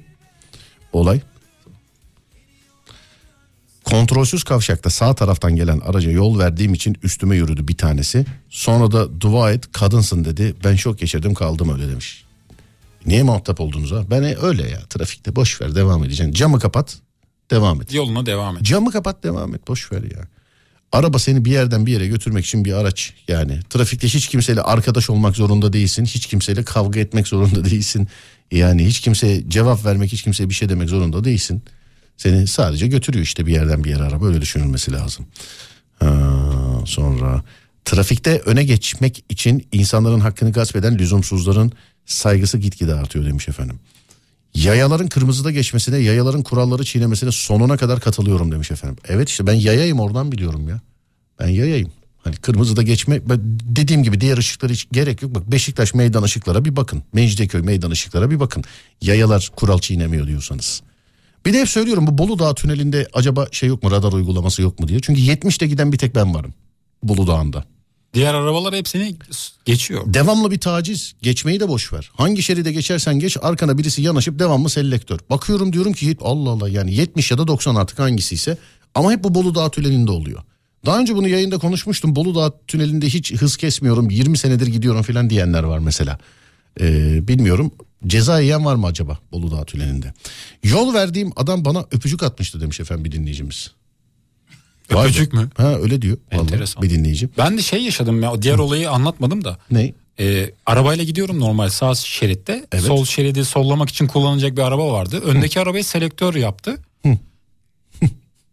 olay. Kontrolsüz kavşakta sağ taraftan gelen araca yol verdiğim için üstüme yürüdü bir tanesi. Sonra da dua et kadınsın dedi. Ben şok geçirdim kaldım öyle demiş. Niye muhatap oldunuz ha? Ben e, öyle ya trafikte boş ver devam edeceksin. Camı kapat devam et. Yoluna devam et. Camı kapat devam et boş ver ya. Araba seni bir yerden bir yere götürmek için bir araç yani. Trafikte hiç kimseyle arkadaş olmak zorunda değilsin. Hiç kimseyle kavga etmek zorunda değilsin. Yani hiç kimseye cevap vermek, hiç kimseye bir şey demek zorunda değilsin. Seni sadece götürüyor işte bir yerden bir yere araba öyle düşünülmesi lazım. Ha, sonra trafikte öne geçmek için insanların hakkını gasp eden lüzumsuzların saygısı gitgide artıyor demiş efendim. Yayaların kırmızıda geçmesine, yayaların kuralları çiğnemesine sonuna kadar katılıyorum demiş efendim. Evet işte ben yayayım oradan biliyorum ya. Ben yayayım. Hani kırmızıda geçme dediğim gibi diğer ışıklara hiç gerek yok. Bak Beşiktaş meydan ışıklara bir bakın. Mecidiyeköy meydan ışıklara bir bakın. Yayalar kural çiğnemiyor diyorsanız. Bir de hep söylüyorum bu Bolu Dağı tünelinde acaba şey yok mu radar uygulaması yok mu diye. Çünkü 70'te giden bir tek ben varım. Bolu Dağı'nda. Diğer arabalar hepsini geçiyor. Devamlı bir taciz. Geçmeyi de boş ver. Hangi şeride geçersen geç arkana birisi yanaşıp devamlı selektör. Bakıyorum diyorum ki Allah Allah yani 70 ya da 90 artık hangisiyse. Ama hep bu Bolu Dağı tünelinde oluyor. Daha önce bunu yayında konuşmuştum. Bolu Dağı tünelinde hiç hız kesmiyorum. 20 senedir gidiyorum falan diyenler var mesela. Ee, bilmiyorum. Ceza yiyen var mı acaba Bolu Dağı tünelinde? Yol verdiğim adam bana öpücük atmıştı demiş efendim bir dinleyicimiz. Öpücük mü? Ha öyle diyor. Vallahi Enteresan. bir dinleyici. Ben de şey yaşadım ya diğer olayı anlatmadım da. Ne? Ee, arabayla gidiyorum normal sağ şeritte. Evet. Sol şeridi sollamak için kullanılacak bir araba vardı. Öndeki arabayı selektör yaptı.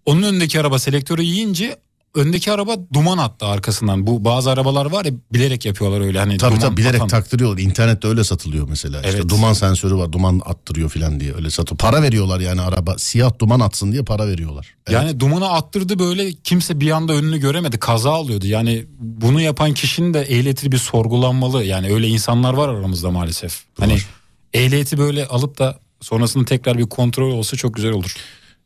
Onun önündeki araba selektörü yiyince öndeki araba duman attı arkasından. Bu bazı arabalar var ya bilerek yapıyorlar öyle hani Tabii duman tabii bilerek atan. taktırıyorlar. İnternette öyle satılıyor mesela. İşte Evet. duman sensörü var. Duman attırıyor falan diye öyle satıyor. Para veriyorlar yani araba siyah duman atsın diye para veriyorlar. Evet. Yani dumanı attırdı böyle kimse bir anda önünü göremedi kaza oluyordu. Yani bunu yapan kişinin de ehliyeti bir sorgulanmalı. Yani öyle insanlar var aramızda maalesef. Hani Var. ehliyeti böyle alıp da sonrasında tekrar bir kontrol olsa çok güzel olur.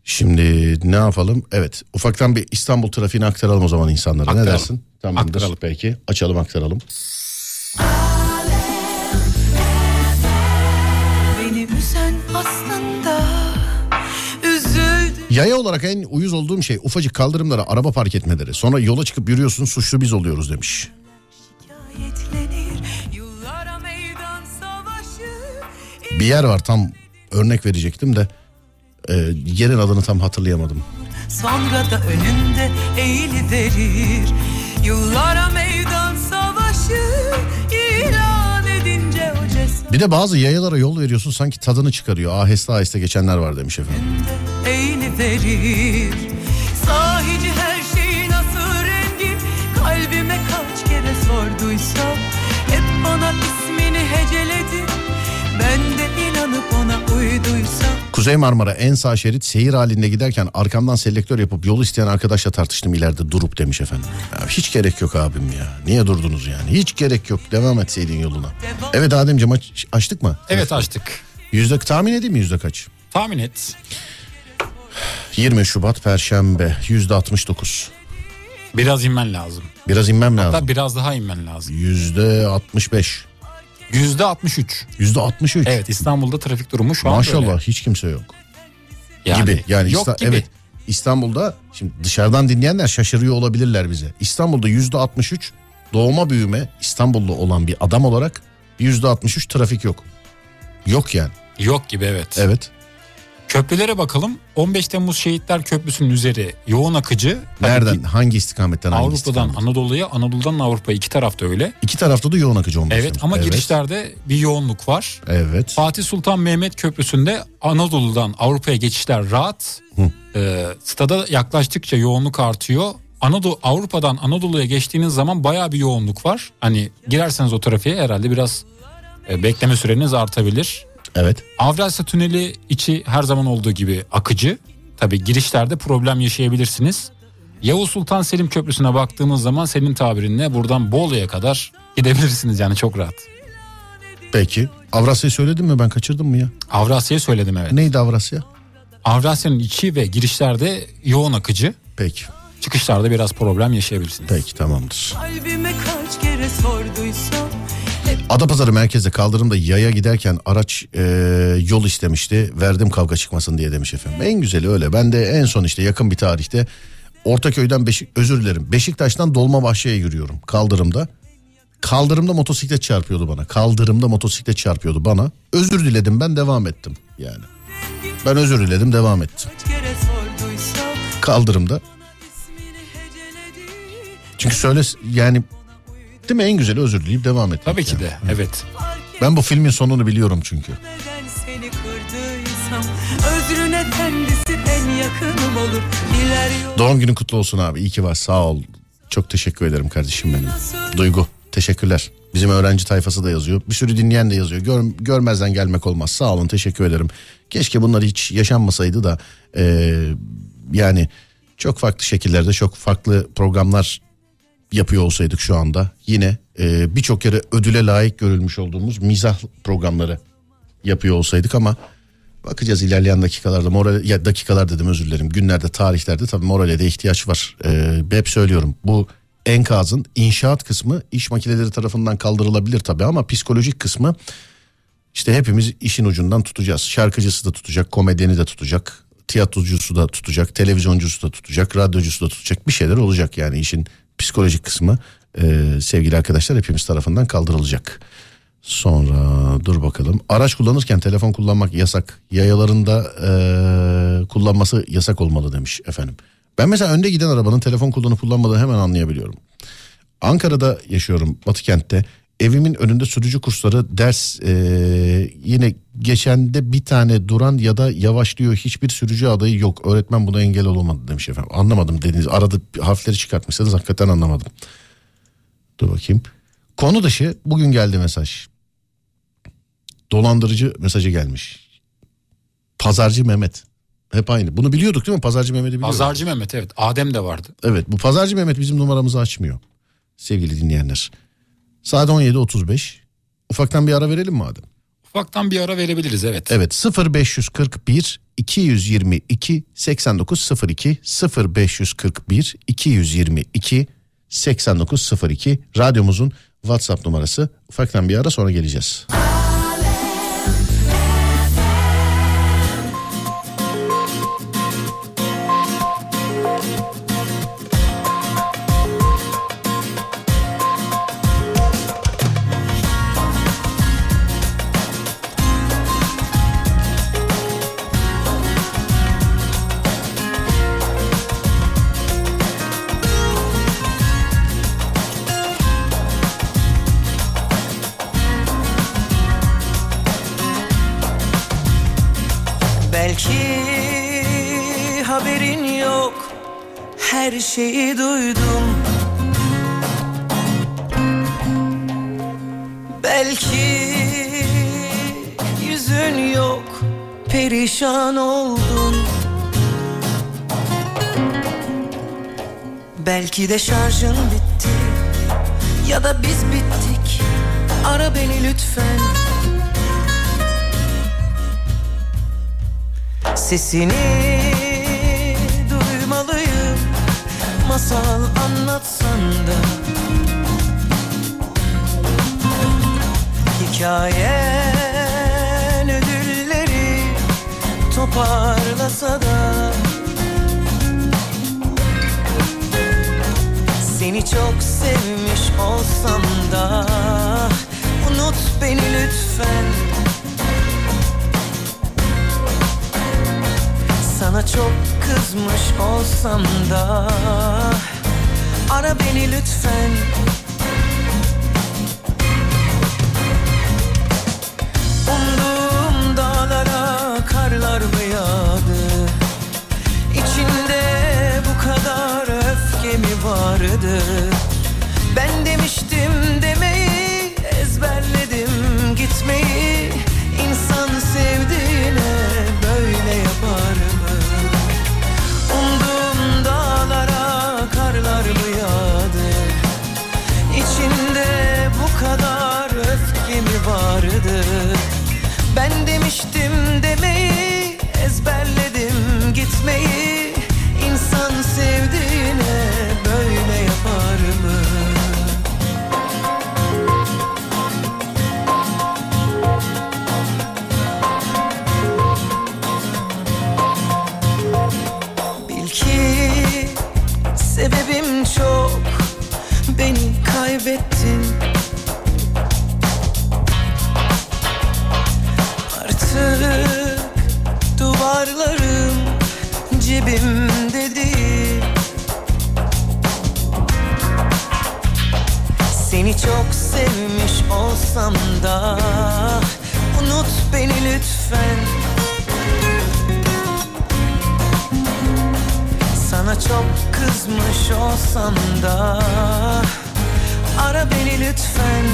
Şimdi ne yapalım? Evet ufaktan bir İstanbul trafiğini aktaralım o zaman insanlara. Ne Aktaralım. dersin? Tamamdır Aktaralım. peki. Açalım aktaralım. Yaya olarak en uyuz olduğum şey ufacık kaldırımlara araba park etmeleri. Sonra yola çıkıp yürüyorsun suçlu biz oluyoruz demiş. Bir yer var tam örnek verecektim de e, yerin adını tam hatırlayamadım. Sonra da önünde eğiliverir Yıllara meydan savaşı ilan edince o cesaret Bir de bazı yayalara yol veriyorsun sanki tadını çıkarıyor. Aheste aheste geçenler var demiş efendim. eğiliverir Sahici her şeyin asıl rengi Kalbime kaç kere sorduysam Kuzey Marmara en sağ şerit seyir halinde giderken arkamdan selektör yapıp yol isteyen arkadaşla tartıştım ileride durup demiş efendim. Ya hiç gerek yok abim ya. Niye durdunuz yani? Hiç gerek yok. Devam etseydin yoluna. Evet Ademciğim aç, açtık mı? Evet açtık. Yüzde tahmin edeyim mi yüzde kaç? Tahmin et. 20 Şubat Perşembe yüzde 69. Biraz inmen lazım. Biraz inmem lazım. Hatta biraz daha inmen lazım. Yüzde 65. Yüzde 63. Yüzde 63. Evet İstanbul'da trafik durumu şu an Maşallah böyle. hiç kimse yok. Yani, gibi. Yani yok İsta- gibi. evet. İstanbul'da şimdi dışarıdan dinleyenler şaşırıyor olabilirler bize. İstanbul'da yüzde 63 doğma büyüme İstanbullu olan bir adam olarak yüzde 63 trafik yok. Yok yani. Yok gibi evet. Evet. Köprülere bakalım. 15 Temmuz Şehitler Köprüsü'nün üzeri yoğun akıcı. Tabii Nereden? ki hangi istikametten? hangi Avrupa'dan istikamet? Anadolu'ya, Anadolu'dan Avrupa'ya iki tarafta öyle. İki tarafta da yoğun akıcı olması. Evet ama evet. girişlerde bir yoğunluk var. Evet. Fatih Sultan Mehmet Köprüsü'nde Anadolu'dan Avrupa'ya geçişler rahat. Ee, stada yaklaştıkça yoğunluk artıyor. Anadolu Avrupa'dan Anadolu'ya geçtiğiniz zaman bayağı bir yoğunluk var. Hani girerseniz o trafiğe herhalde biraz e, bekleme süreniz artabilir. Evet. Avrasya Tüneli içi her zaman olduğu gibi akıcı. Tabi girişlerde problem yaşayabilirsiniz. Yavuz Sultan Selim Köprüsü'ne baktığımız zaman senin tabirinle buradan Bolu'ya kadar gidebilirsiniz yani çok rahat. Peki. Avrasya'yı söyledin mi ben kaçırdım mı ya? Avrasya'yı söyledim evet. Neydi Avrasya? Avrasya'nın içi ve girişlerde yoğun akıcı. Peki. Çıkışlarda biraz problem yaşayabilirsiniz. Peki tamamdır. Kalbime kaç kere sorduysam Adapazarı merkezde kaldırımda yaya giderken araç e, yol istemişti. Verdim kavga çıkmasın diye demiş efendim. En güzeli öyle. Ben de en son işte yakın bir tarihte Ortaköy'den Beşik özür dilerim. Beşiktaş'tan Dolmabahçe'ye yürüyorum kaldırımda. Kaldırımda motosiklet çarpıyordu bana. Kaldırımda motosiklet çarpıyordu bana. Özür diledim ben devam ettim yani. Ben özür diledim devam ettim. Kaldırımda. Çünkü söyle yani değil mi en güzeli özür dileyip devam etmek. Tabii ki yani. de evet. Ben bu filmin sonunu biliyorum çünkü. Neden seni kırdıysam Özrün efendisi en yakınım olur Doğum günün kutlu olsun abi. İyi ki var. Sağ ol. Çok teşekkür ederim kardeşim benim. Duygu teşekkürler. Bizim öğrenci tayfası da yazıyor. Bir sürü dinleyen de yazıyor. Gör, görmezden gelmek olmaz. Sağ olun teşekkür ederim. Keşke bunlar hiç yaşanmasaydı da eee, yani çok farklı şekillerde çok farklı programlar yapıyor olsaydık şu anda. Yine eee, birçok kere ödüle layık görülmüş olduğumuz mizah programları yapıyor olsaydık ama bakacağız ilerleyen dakikalarda moral ya dakikalar dedim özür dilerim günlerde tarihlerde tabii morale de ihtiyaç var ee, hep söylüyorum bu enkazın inşaat kısmı iş makineleri tarafından kaldırılabilir tabii ama psikolojik kısmı işte hepimiz işin ucundan tutacağız şarkıcısı da tutacak komedyeni de tutacak tiyatrocusu da tutacak televizyoncusu da tutacak radyocusu da tutacak bir şeyler olacak yani işin psikolojik kısmı e, sevgili arkadaşlar hepimiz tarafından kaldırılacak. Sonra dur bakalım. Araç kullanırken telefon kullanmak yasak. Yayalarında eee, kullanması yasak olmalı demiş efendim. Ben mesela önde giden arabanın telefon kullanıp kullanmadığını hemen anlayabiliyorum. Ankara'da yaşıyorum Batı kentte. Evimin önünde sürücü kursları ders e, yine geçende bir tane duran ya da yavaşlıyor hiçbir sürücü adayı yok. Öğretmen buna engel olamadı demiş efendim. Anlamadım dediniz. Arada harfleri çıkartmışsınız hakikaten anlamadım. Dur bakayım. Konu dışı bugün geldi mesaj. Dolandırıcı mesajı gelmiş. Pazarcı Mehmet. Hep aynı. Bunu biliyorduk değil mi? Pazarcı Mehmet'i biliyorduk. Pazarcı Mehmet evet. Adem de vardı. Evet bu pazarcı Mehmet bizim numaramızı açmıyor. Sevgili dinleyenler. Saat 17.35. Ufaktan bir ara verelim mi Adem? Ufaktan bir ara verebiliriz evet. Evet 0541 222 8902 0541 222 8902 radyomuzun WhatsApp numarası. Ufaktan bir ara sonra geleceğiz. Her şeyi duydum. Belki yüzün yok Perişan oldun Belki de şarjın bitti Ya da biz bittik. Ara beni lütfen. Sesini Masal anlatsan da. Hikayen ödülleri toparlasa da. Seni çok sevmiş olsam da. Unut beni lütfen. Sana çok kızmış olsam da Ara beni lütfen. Umduğum dağlara karlar mı yağdı? İçinde bu kadar öfke mi vardı? Ben demiştim demeyi olsam da Ara beni lütfen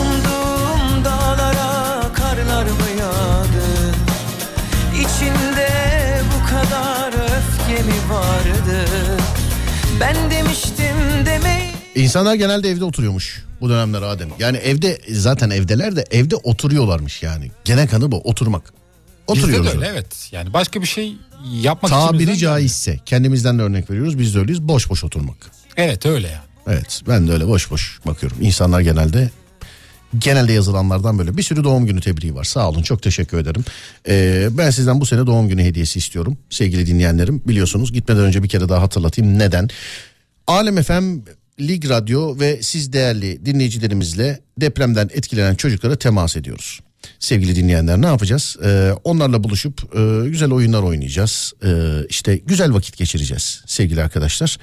Umduğum dağlara karlar mı yağdı İçinde bu kadar öfke mi vardı Ben demiştim demeyi İnsanlar genelde evde oturuyormuş bu dönemler Adem. Yani evde zaten evdeler de evde oturuyorlarmış yani. Genel kanı bu oturmak. Bizde de Oturuyoruz. öyle evet. Yani başka bir şey yapmak Tabiri içimizden gelmiyor. caizse kendimizden de örnek veriyoruz biz de öyleyiz boş boş oturmak. Evet öyle yani. Evet ben de öyle boş boş bakıyorum. İnsanlar genelde genelde yazılanlardan böyle bir sürü doğum günü tebriği var. Sağ olun çok teşekkür ederim. Ee, ben sizden bu sene doğum günü hediyesi istiyorum sevgili dinleyenlerim. Biliyorsunuz gitmeden önce bir kere daha hatırlatayım neden. Alem FM Lig Radyo ve siz değerli dinleyicilerimizle depremden etkilenen çocuklara temas ediyoruz. Sevgili dinleyenler ne yapacağız? Ee, onlarla buluşup e, güzel oyunlar oynayacağız. Ee, işte güzel vakit geçireceğiz sevgili arkadaşlar.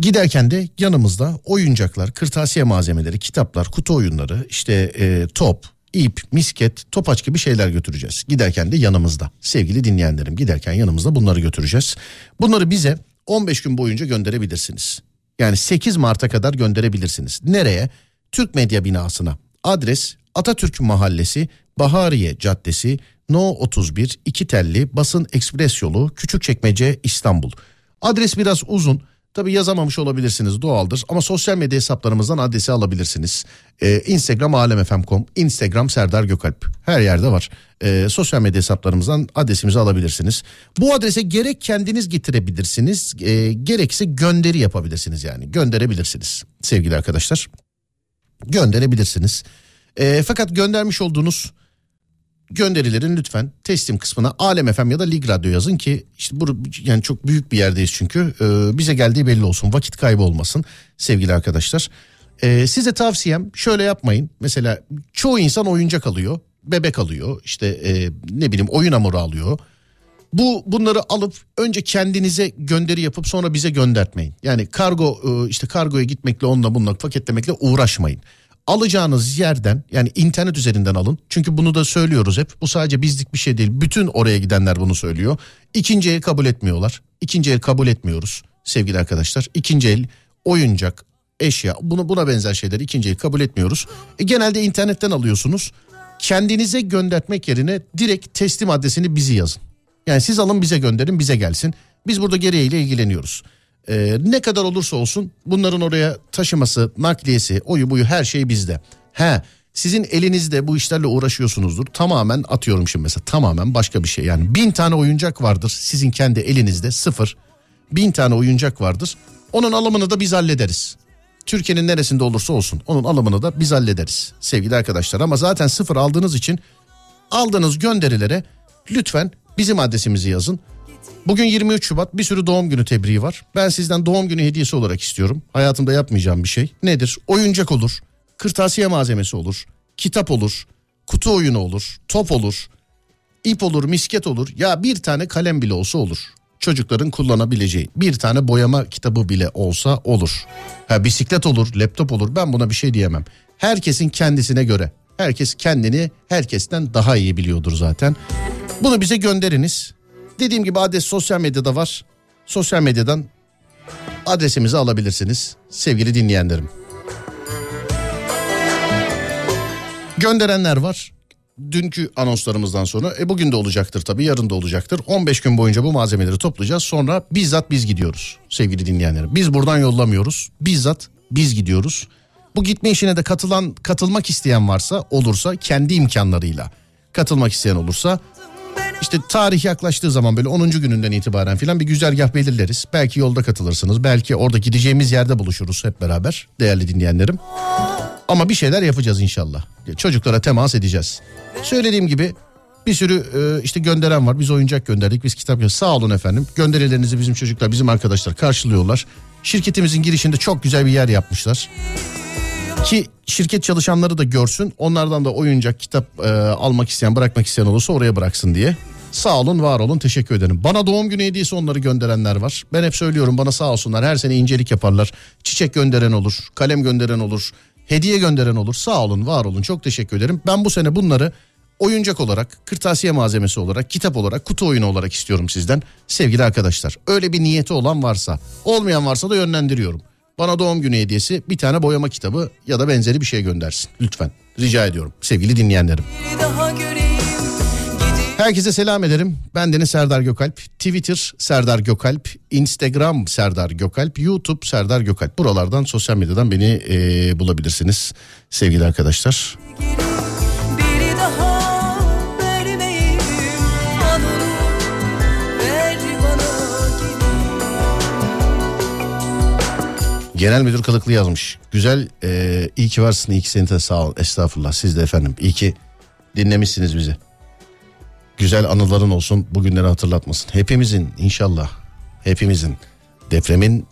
Giderken de yanımızda oyuncaklar, kırtasiye malzemeleri, kitaplar, kutu oyunları, işte e, top, ip, misket, topaç gibi şeyler götüreceğiz. Giderken de yanımızda. Sevgili dinleyenlerim giderken yanımızda bunları götüreceğiz. Bunları bize 15 gün boyunca gönderebilirsiniz. Yani 8 Mart'a kadar gönderebilirsiniz. Nereye? Türk Medya binasına. Adres Atatürk Mahallesi, Bahariye Caddesi, No 31, İki Telli, Basın Ekspres Yolu, Küçükçekmece, İstanbul. Adres biraz uzun. Tabi yazamamış olabilirsiniz doğaldır ama sosyal medya hesaplarımızdan adresi alabilirsiniz. Ee, Instagram alemfm.com, Instagram Serdar Gökalp her yerde var. Ee, sosyal medya hesaplarımızdan adresimizi alabilirsiniz. Bu adrese gerek kendiniz getirebilirsiniz e, gerekse gönderi yapabilirsiniz yani gönderebilirsiniz sevgili arkadaşlar. Gönderebilirsiniz. E, fakat göndermiş olduğunuz gönderilerin lütfen teslim kısmına Alem FM ya da Lig Radyo yazın ki işte bu yani çok büyük bir yerdeyiz çünkü e, bize geldiği belli olsun vakit kaybı olmasın sevgili arkadaşlar. E, size tavsiyem şöyle yapmayın mesela çoğu insan oyuncak alıyor bebek alıyor işte e, ne bileyim oyun hamuru alıyor. Bu bunları alıp önce kendinize gönderi yapıp sonra bize göndertmeyin. Yani kargo e, işte kargoya gitmekle onunla bununla paketlemekle uğraşmayın alacağınız yerden yani internet üzerinden alın. Çünkü bunu da söylüyoruz hep. Bu sadece bizlik bir şey değil. Bütün oraya gidenler bunu söylüyor. İkinci el kabul etmiyorlar. İkinci el kabul etmiyoruz sevgili arkadaşlar. İkinci el oyuncak, eşya bunu buna benzer şeyleri ikinci el kabul etmiyoruz. E, genelde internetten alıyorsunuz. Kendinize göndertmek yerine direkt teslim adresini bizi yazın. Yani siz alın bize gönderin bize gelsin. Biz burada gereğiyle ilgileniyoruz. Ee, ne kadar olursa olsun bunların oraya taşıması, nakliyesi, oyu buyu her şey bizde. He sizin elinizde bu işlerle uğraşıyorsunuzdur. Tamamen atıyorum şimdi mesela tamamen başka bir şey. Yani bin tane oyuncak vardır sizin kendi elinizde sıfır. Bin tane oyuncak vardır. Onun alımını da biz hallederiz. Türkiye'nin neresinde olursa olsun onun alımını da biz hallederiz sevgili arkadaşlar. Ama zaten sıfır aldığınız için aldığınız gönderilere lütfen bizim adresimizi yazın. Bugün 23 Şubat bir sürü doğum günü tebriği var. Ben sizden doğum günü hediyesi olarak istiyorum. Hayatımda yapmayacağım bir şey. Nedir? Oyuncak olur, kırtasiye malzemesi olur, kitap olur, kutu oyunu olur, top olur, ip olur, misket olur. Ya bir tane kalem bile olsa olur. Çocukların kullanabileceği bir tane boyama kitabı bile olsa olur. Ha bisiklet olur, laptop olur. Ben buna bir şey diyemem. Herkesin kendisine göre. Herkes kendini herkesten daha iyi biliyordur zaten. Bunu bize gönderiniz. Dediğim gibi adres sosyal medyada var. Sosyal medyadan adresimizi alabilirsiniz sevgili dinleyenlerim. Gönderenler var. Dünkü anonslarımızdan sonra e bugün de olacaktır tabii yarın da olacaktır. 15 gün boyunca bu malzemeleri toplayacağız sonra bizzat biz gidiyoruz sevgili dinleyenlerim. Biz buradan yollamıyoruz bizzat biz gidiyoruz. Bu gitme işine de katılan katılmak isteyen varsa olursa kendi imkanlarıyla katılmak isteyen olursa işte tarih yaklaştığı zaman böyle 10. gününden itibaren filan bir güzergah belirleriz. Belki yolda katılırsınız. Belki orada gideceğimiz yerde buluşuruz hep beraber değerli dinleyenlerim. Ama bir şeyler yapacağız inşallah. Çocuklara temas edeceğiz. Söylediğim gibi bir sürü e, işte gönderen var. Biz oyuncak gönderdik, biz kitap gönderdik. Sağ olun efendim. Gönderilerinizi bizim çocuklar, bizim arkadaşlar karşılıyorlar. Şirketimizin girişinde çok güzel bir yer yapmışlar. Ki şirket çalışanları da görsün. Onlardan da oyuncak, kitap e, almak isteyen, bırakmak isteyen olursa oraya bıraksın diye. Sağ olun, var olun, teşekkür ederim. Bana doğum günü hediyesi onları gönderenler var. Ben hep söylüyorum bana sağ olsunlar. Her sene incelik yaparlar. Çiçek gönderen olur, kalem gönderen olur, hediye gönderen olur. Sağ olun, var olun. Çok teşekkür ederim. Ben bu sene bunları oyuncak olarak, kırtasiye malzemesi olarak, kitap olarak, kutu oyunu olarak istiyorum sizden sevgili arkadaşlar. Öyle bir niyeti olan varsa, olmayan varsa da yönlendiriyorum. Bana doğum günü hediyesi bir tane boyama kitabı ya da benzeri bir şey göndersin. Lütfen. Rica ediyorum sevgili dinleyenlerim. Herkese selam ederim. Ben Deniz Serdar Gökalp. Twitter Serdar Gökalp. Instagram Serdar Gökalp. YouTube Serdar Gökalp. Buralardan sosyal medyadan beni e, bulabilirsiniz sevgili arkadaşlar. biri Genel Müdür Kılıklı yazmış. Güzel e, iyi ki varsın iyi ki seni de sağ ol. Estağfurullah siz de efendim. İyi ki dinlemişsiniz bizi. Güzel anıların olsun bugünleri hatırlatmasın. Hepimizin inşallah hepimizin depremin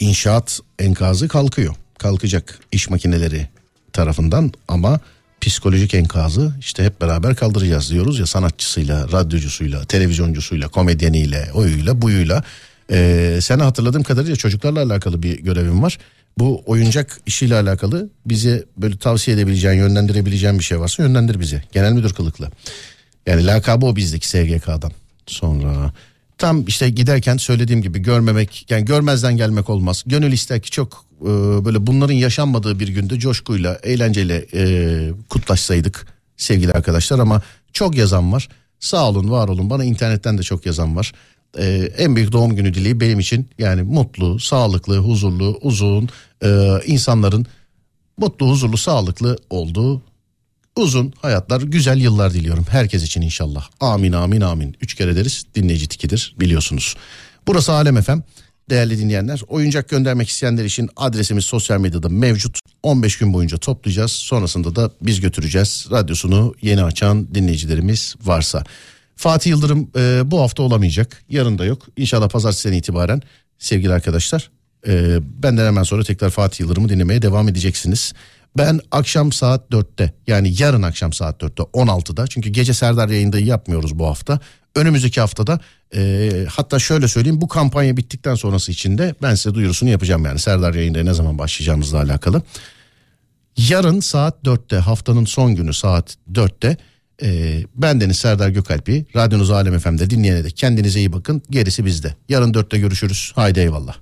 inşaat enkazı kalkıyor. Kalkacak iş makineleri tarafından ama psikolojik enkazı işte hep beraber kaldıracağız diyoruz ya sanatçısıyla, radyocusuyla, televizyoncusuyla, komedyeniyle, oyuyla, buyuyla Ee, sana hatırladığım kadarıyla çocuklarla alakalı bir görevim var. Bu oyuncak işiyle alakalı bize böyle tavsiye edebileceğin, yönlendirebileceğin bir şey varsa yönlendir bize. Genel müdür kılıklı. Yani lakabı o bizdeki SGK'dan. Sonra tam işte giderken söylediğim gibi görmemek yani görmezden gelmek olmaz. Gönül ister ki çok e, böyle bunların yaşanmadığı bir günde coşkuyla eğlenceyle e, kutlaşsaydık sevgili arkadaşlar ama çok yazan var. Sağ olun var olun bana internetten de çok yazan var. E, en büyük doğum günü dileği benim için yani mutlu, sağlıklı, huzurlu, uzun e, insanların mutlu, huzurlu, sağlıklı olduğu uzun hayatlar, güzel yıllar diliyorum herkes için inşallah. Amin amin amin. Üç kere deriz dinleyici tikidir biliyorsunuz. Burası Alem FM. Değerli dinleyenler oyuncak göndermek isteyenler için adresimiz sosyal medyada mevcut. 15 gün boyunca toplayacağız. Sonrasında da biz götüreceğiz. Radyosunu yeni açan dinleyicilerimiz varsa. Fatih Yıldırım e, bu hafta olamayacak. Yarın da yok. İnşallah pazartesiden itibaren sevgili arkadaşlar. E, benden hemen sonra tekrar Fatih Yıldırım'ı dinlemeye devam edeceksiniz. Ben akşam saat 4'te yani yarın akşam saat 4'te 16'da çünkü gece Serdar yayında yapmıyoruz bu hafta. Önümüzdeki haftada e, hatta şöyle söyleyeyim bu kampanya bittikten sonrası için de ben size duyurusunu yapacağım yani Serdar yayında ne zaman başlayacağımızla alakalı. Yarın saat 4'te haftanın son günü saat 4'te e, ben Deniz Serdar Gökalp'i radyonuz Alem FM'de dinleyene de kendinize iyi bakın gerisi bizde. Yarın 4'te görüşürüz haydi eyvallah.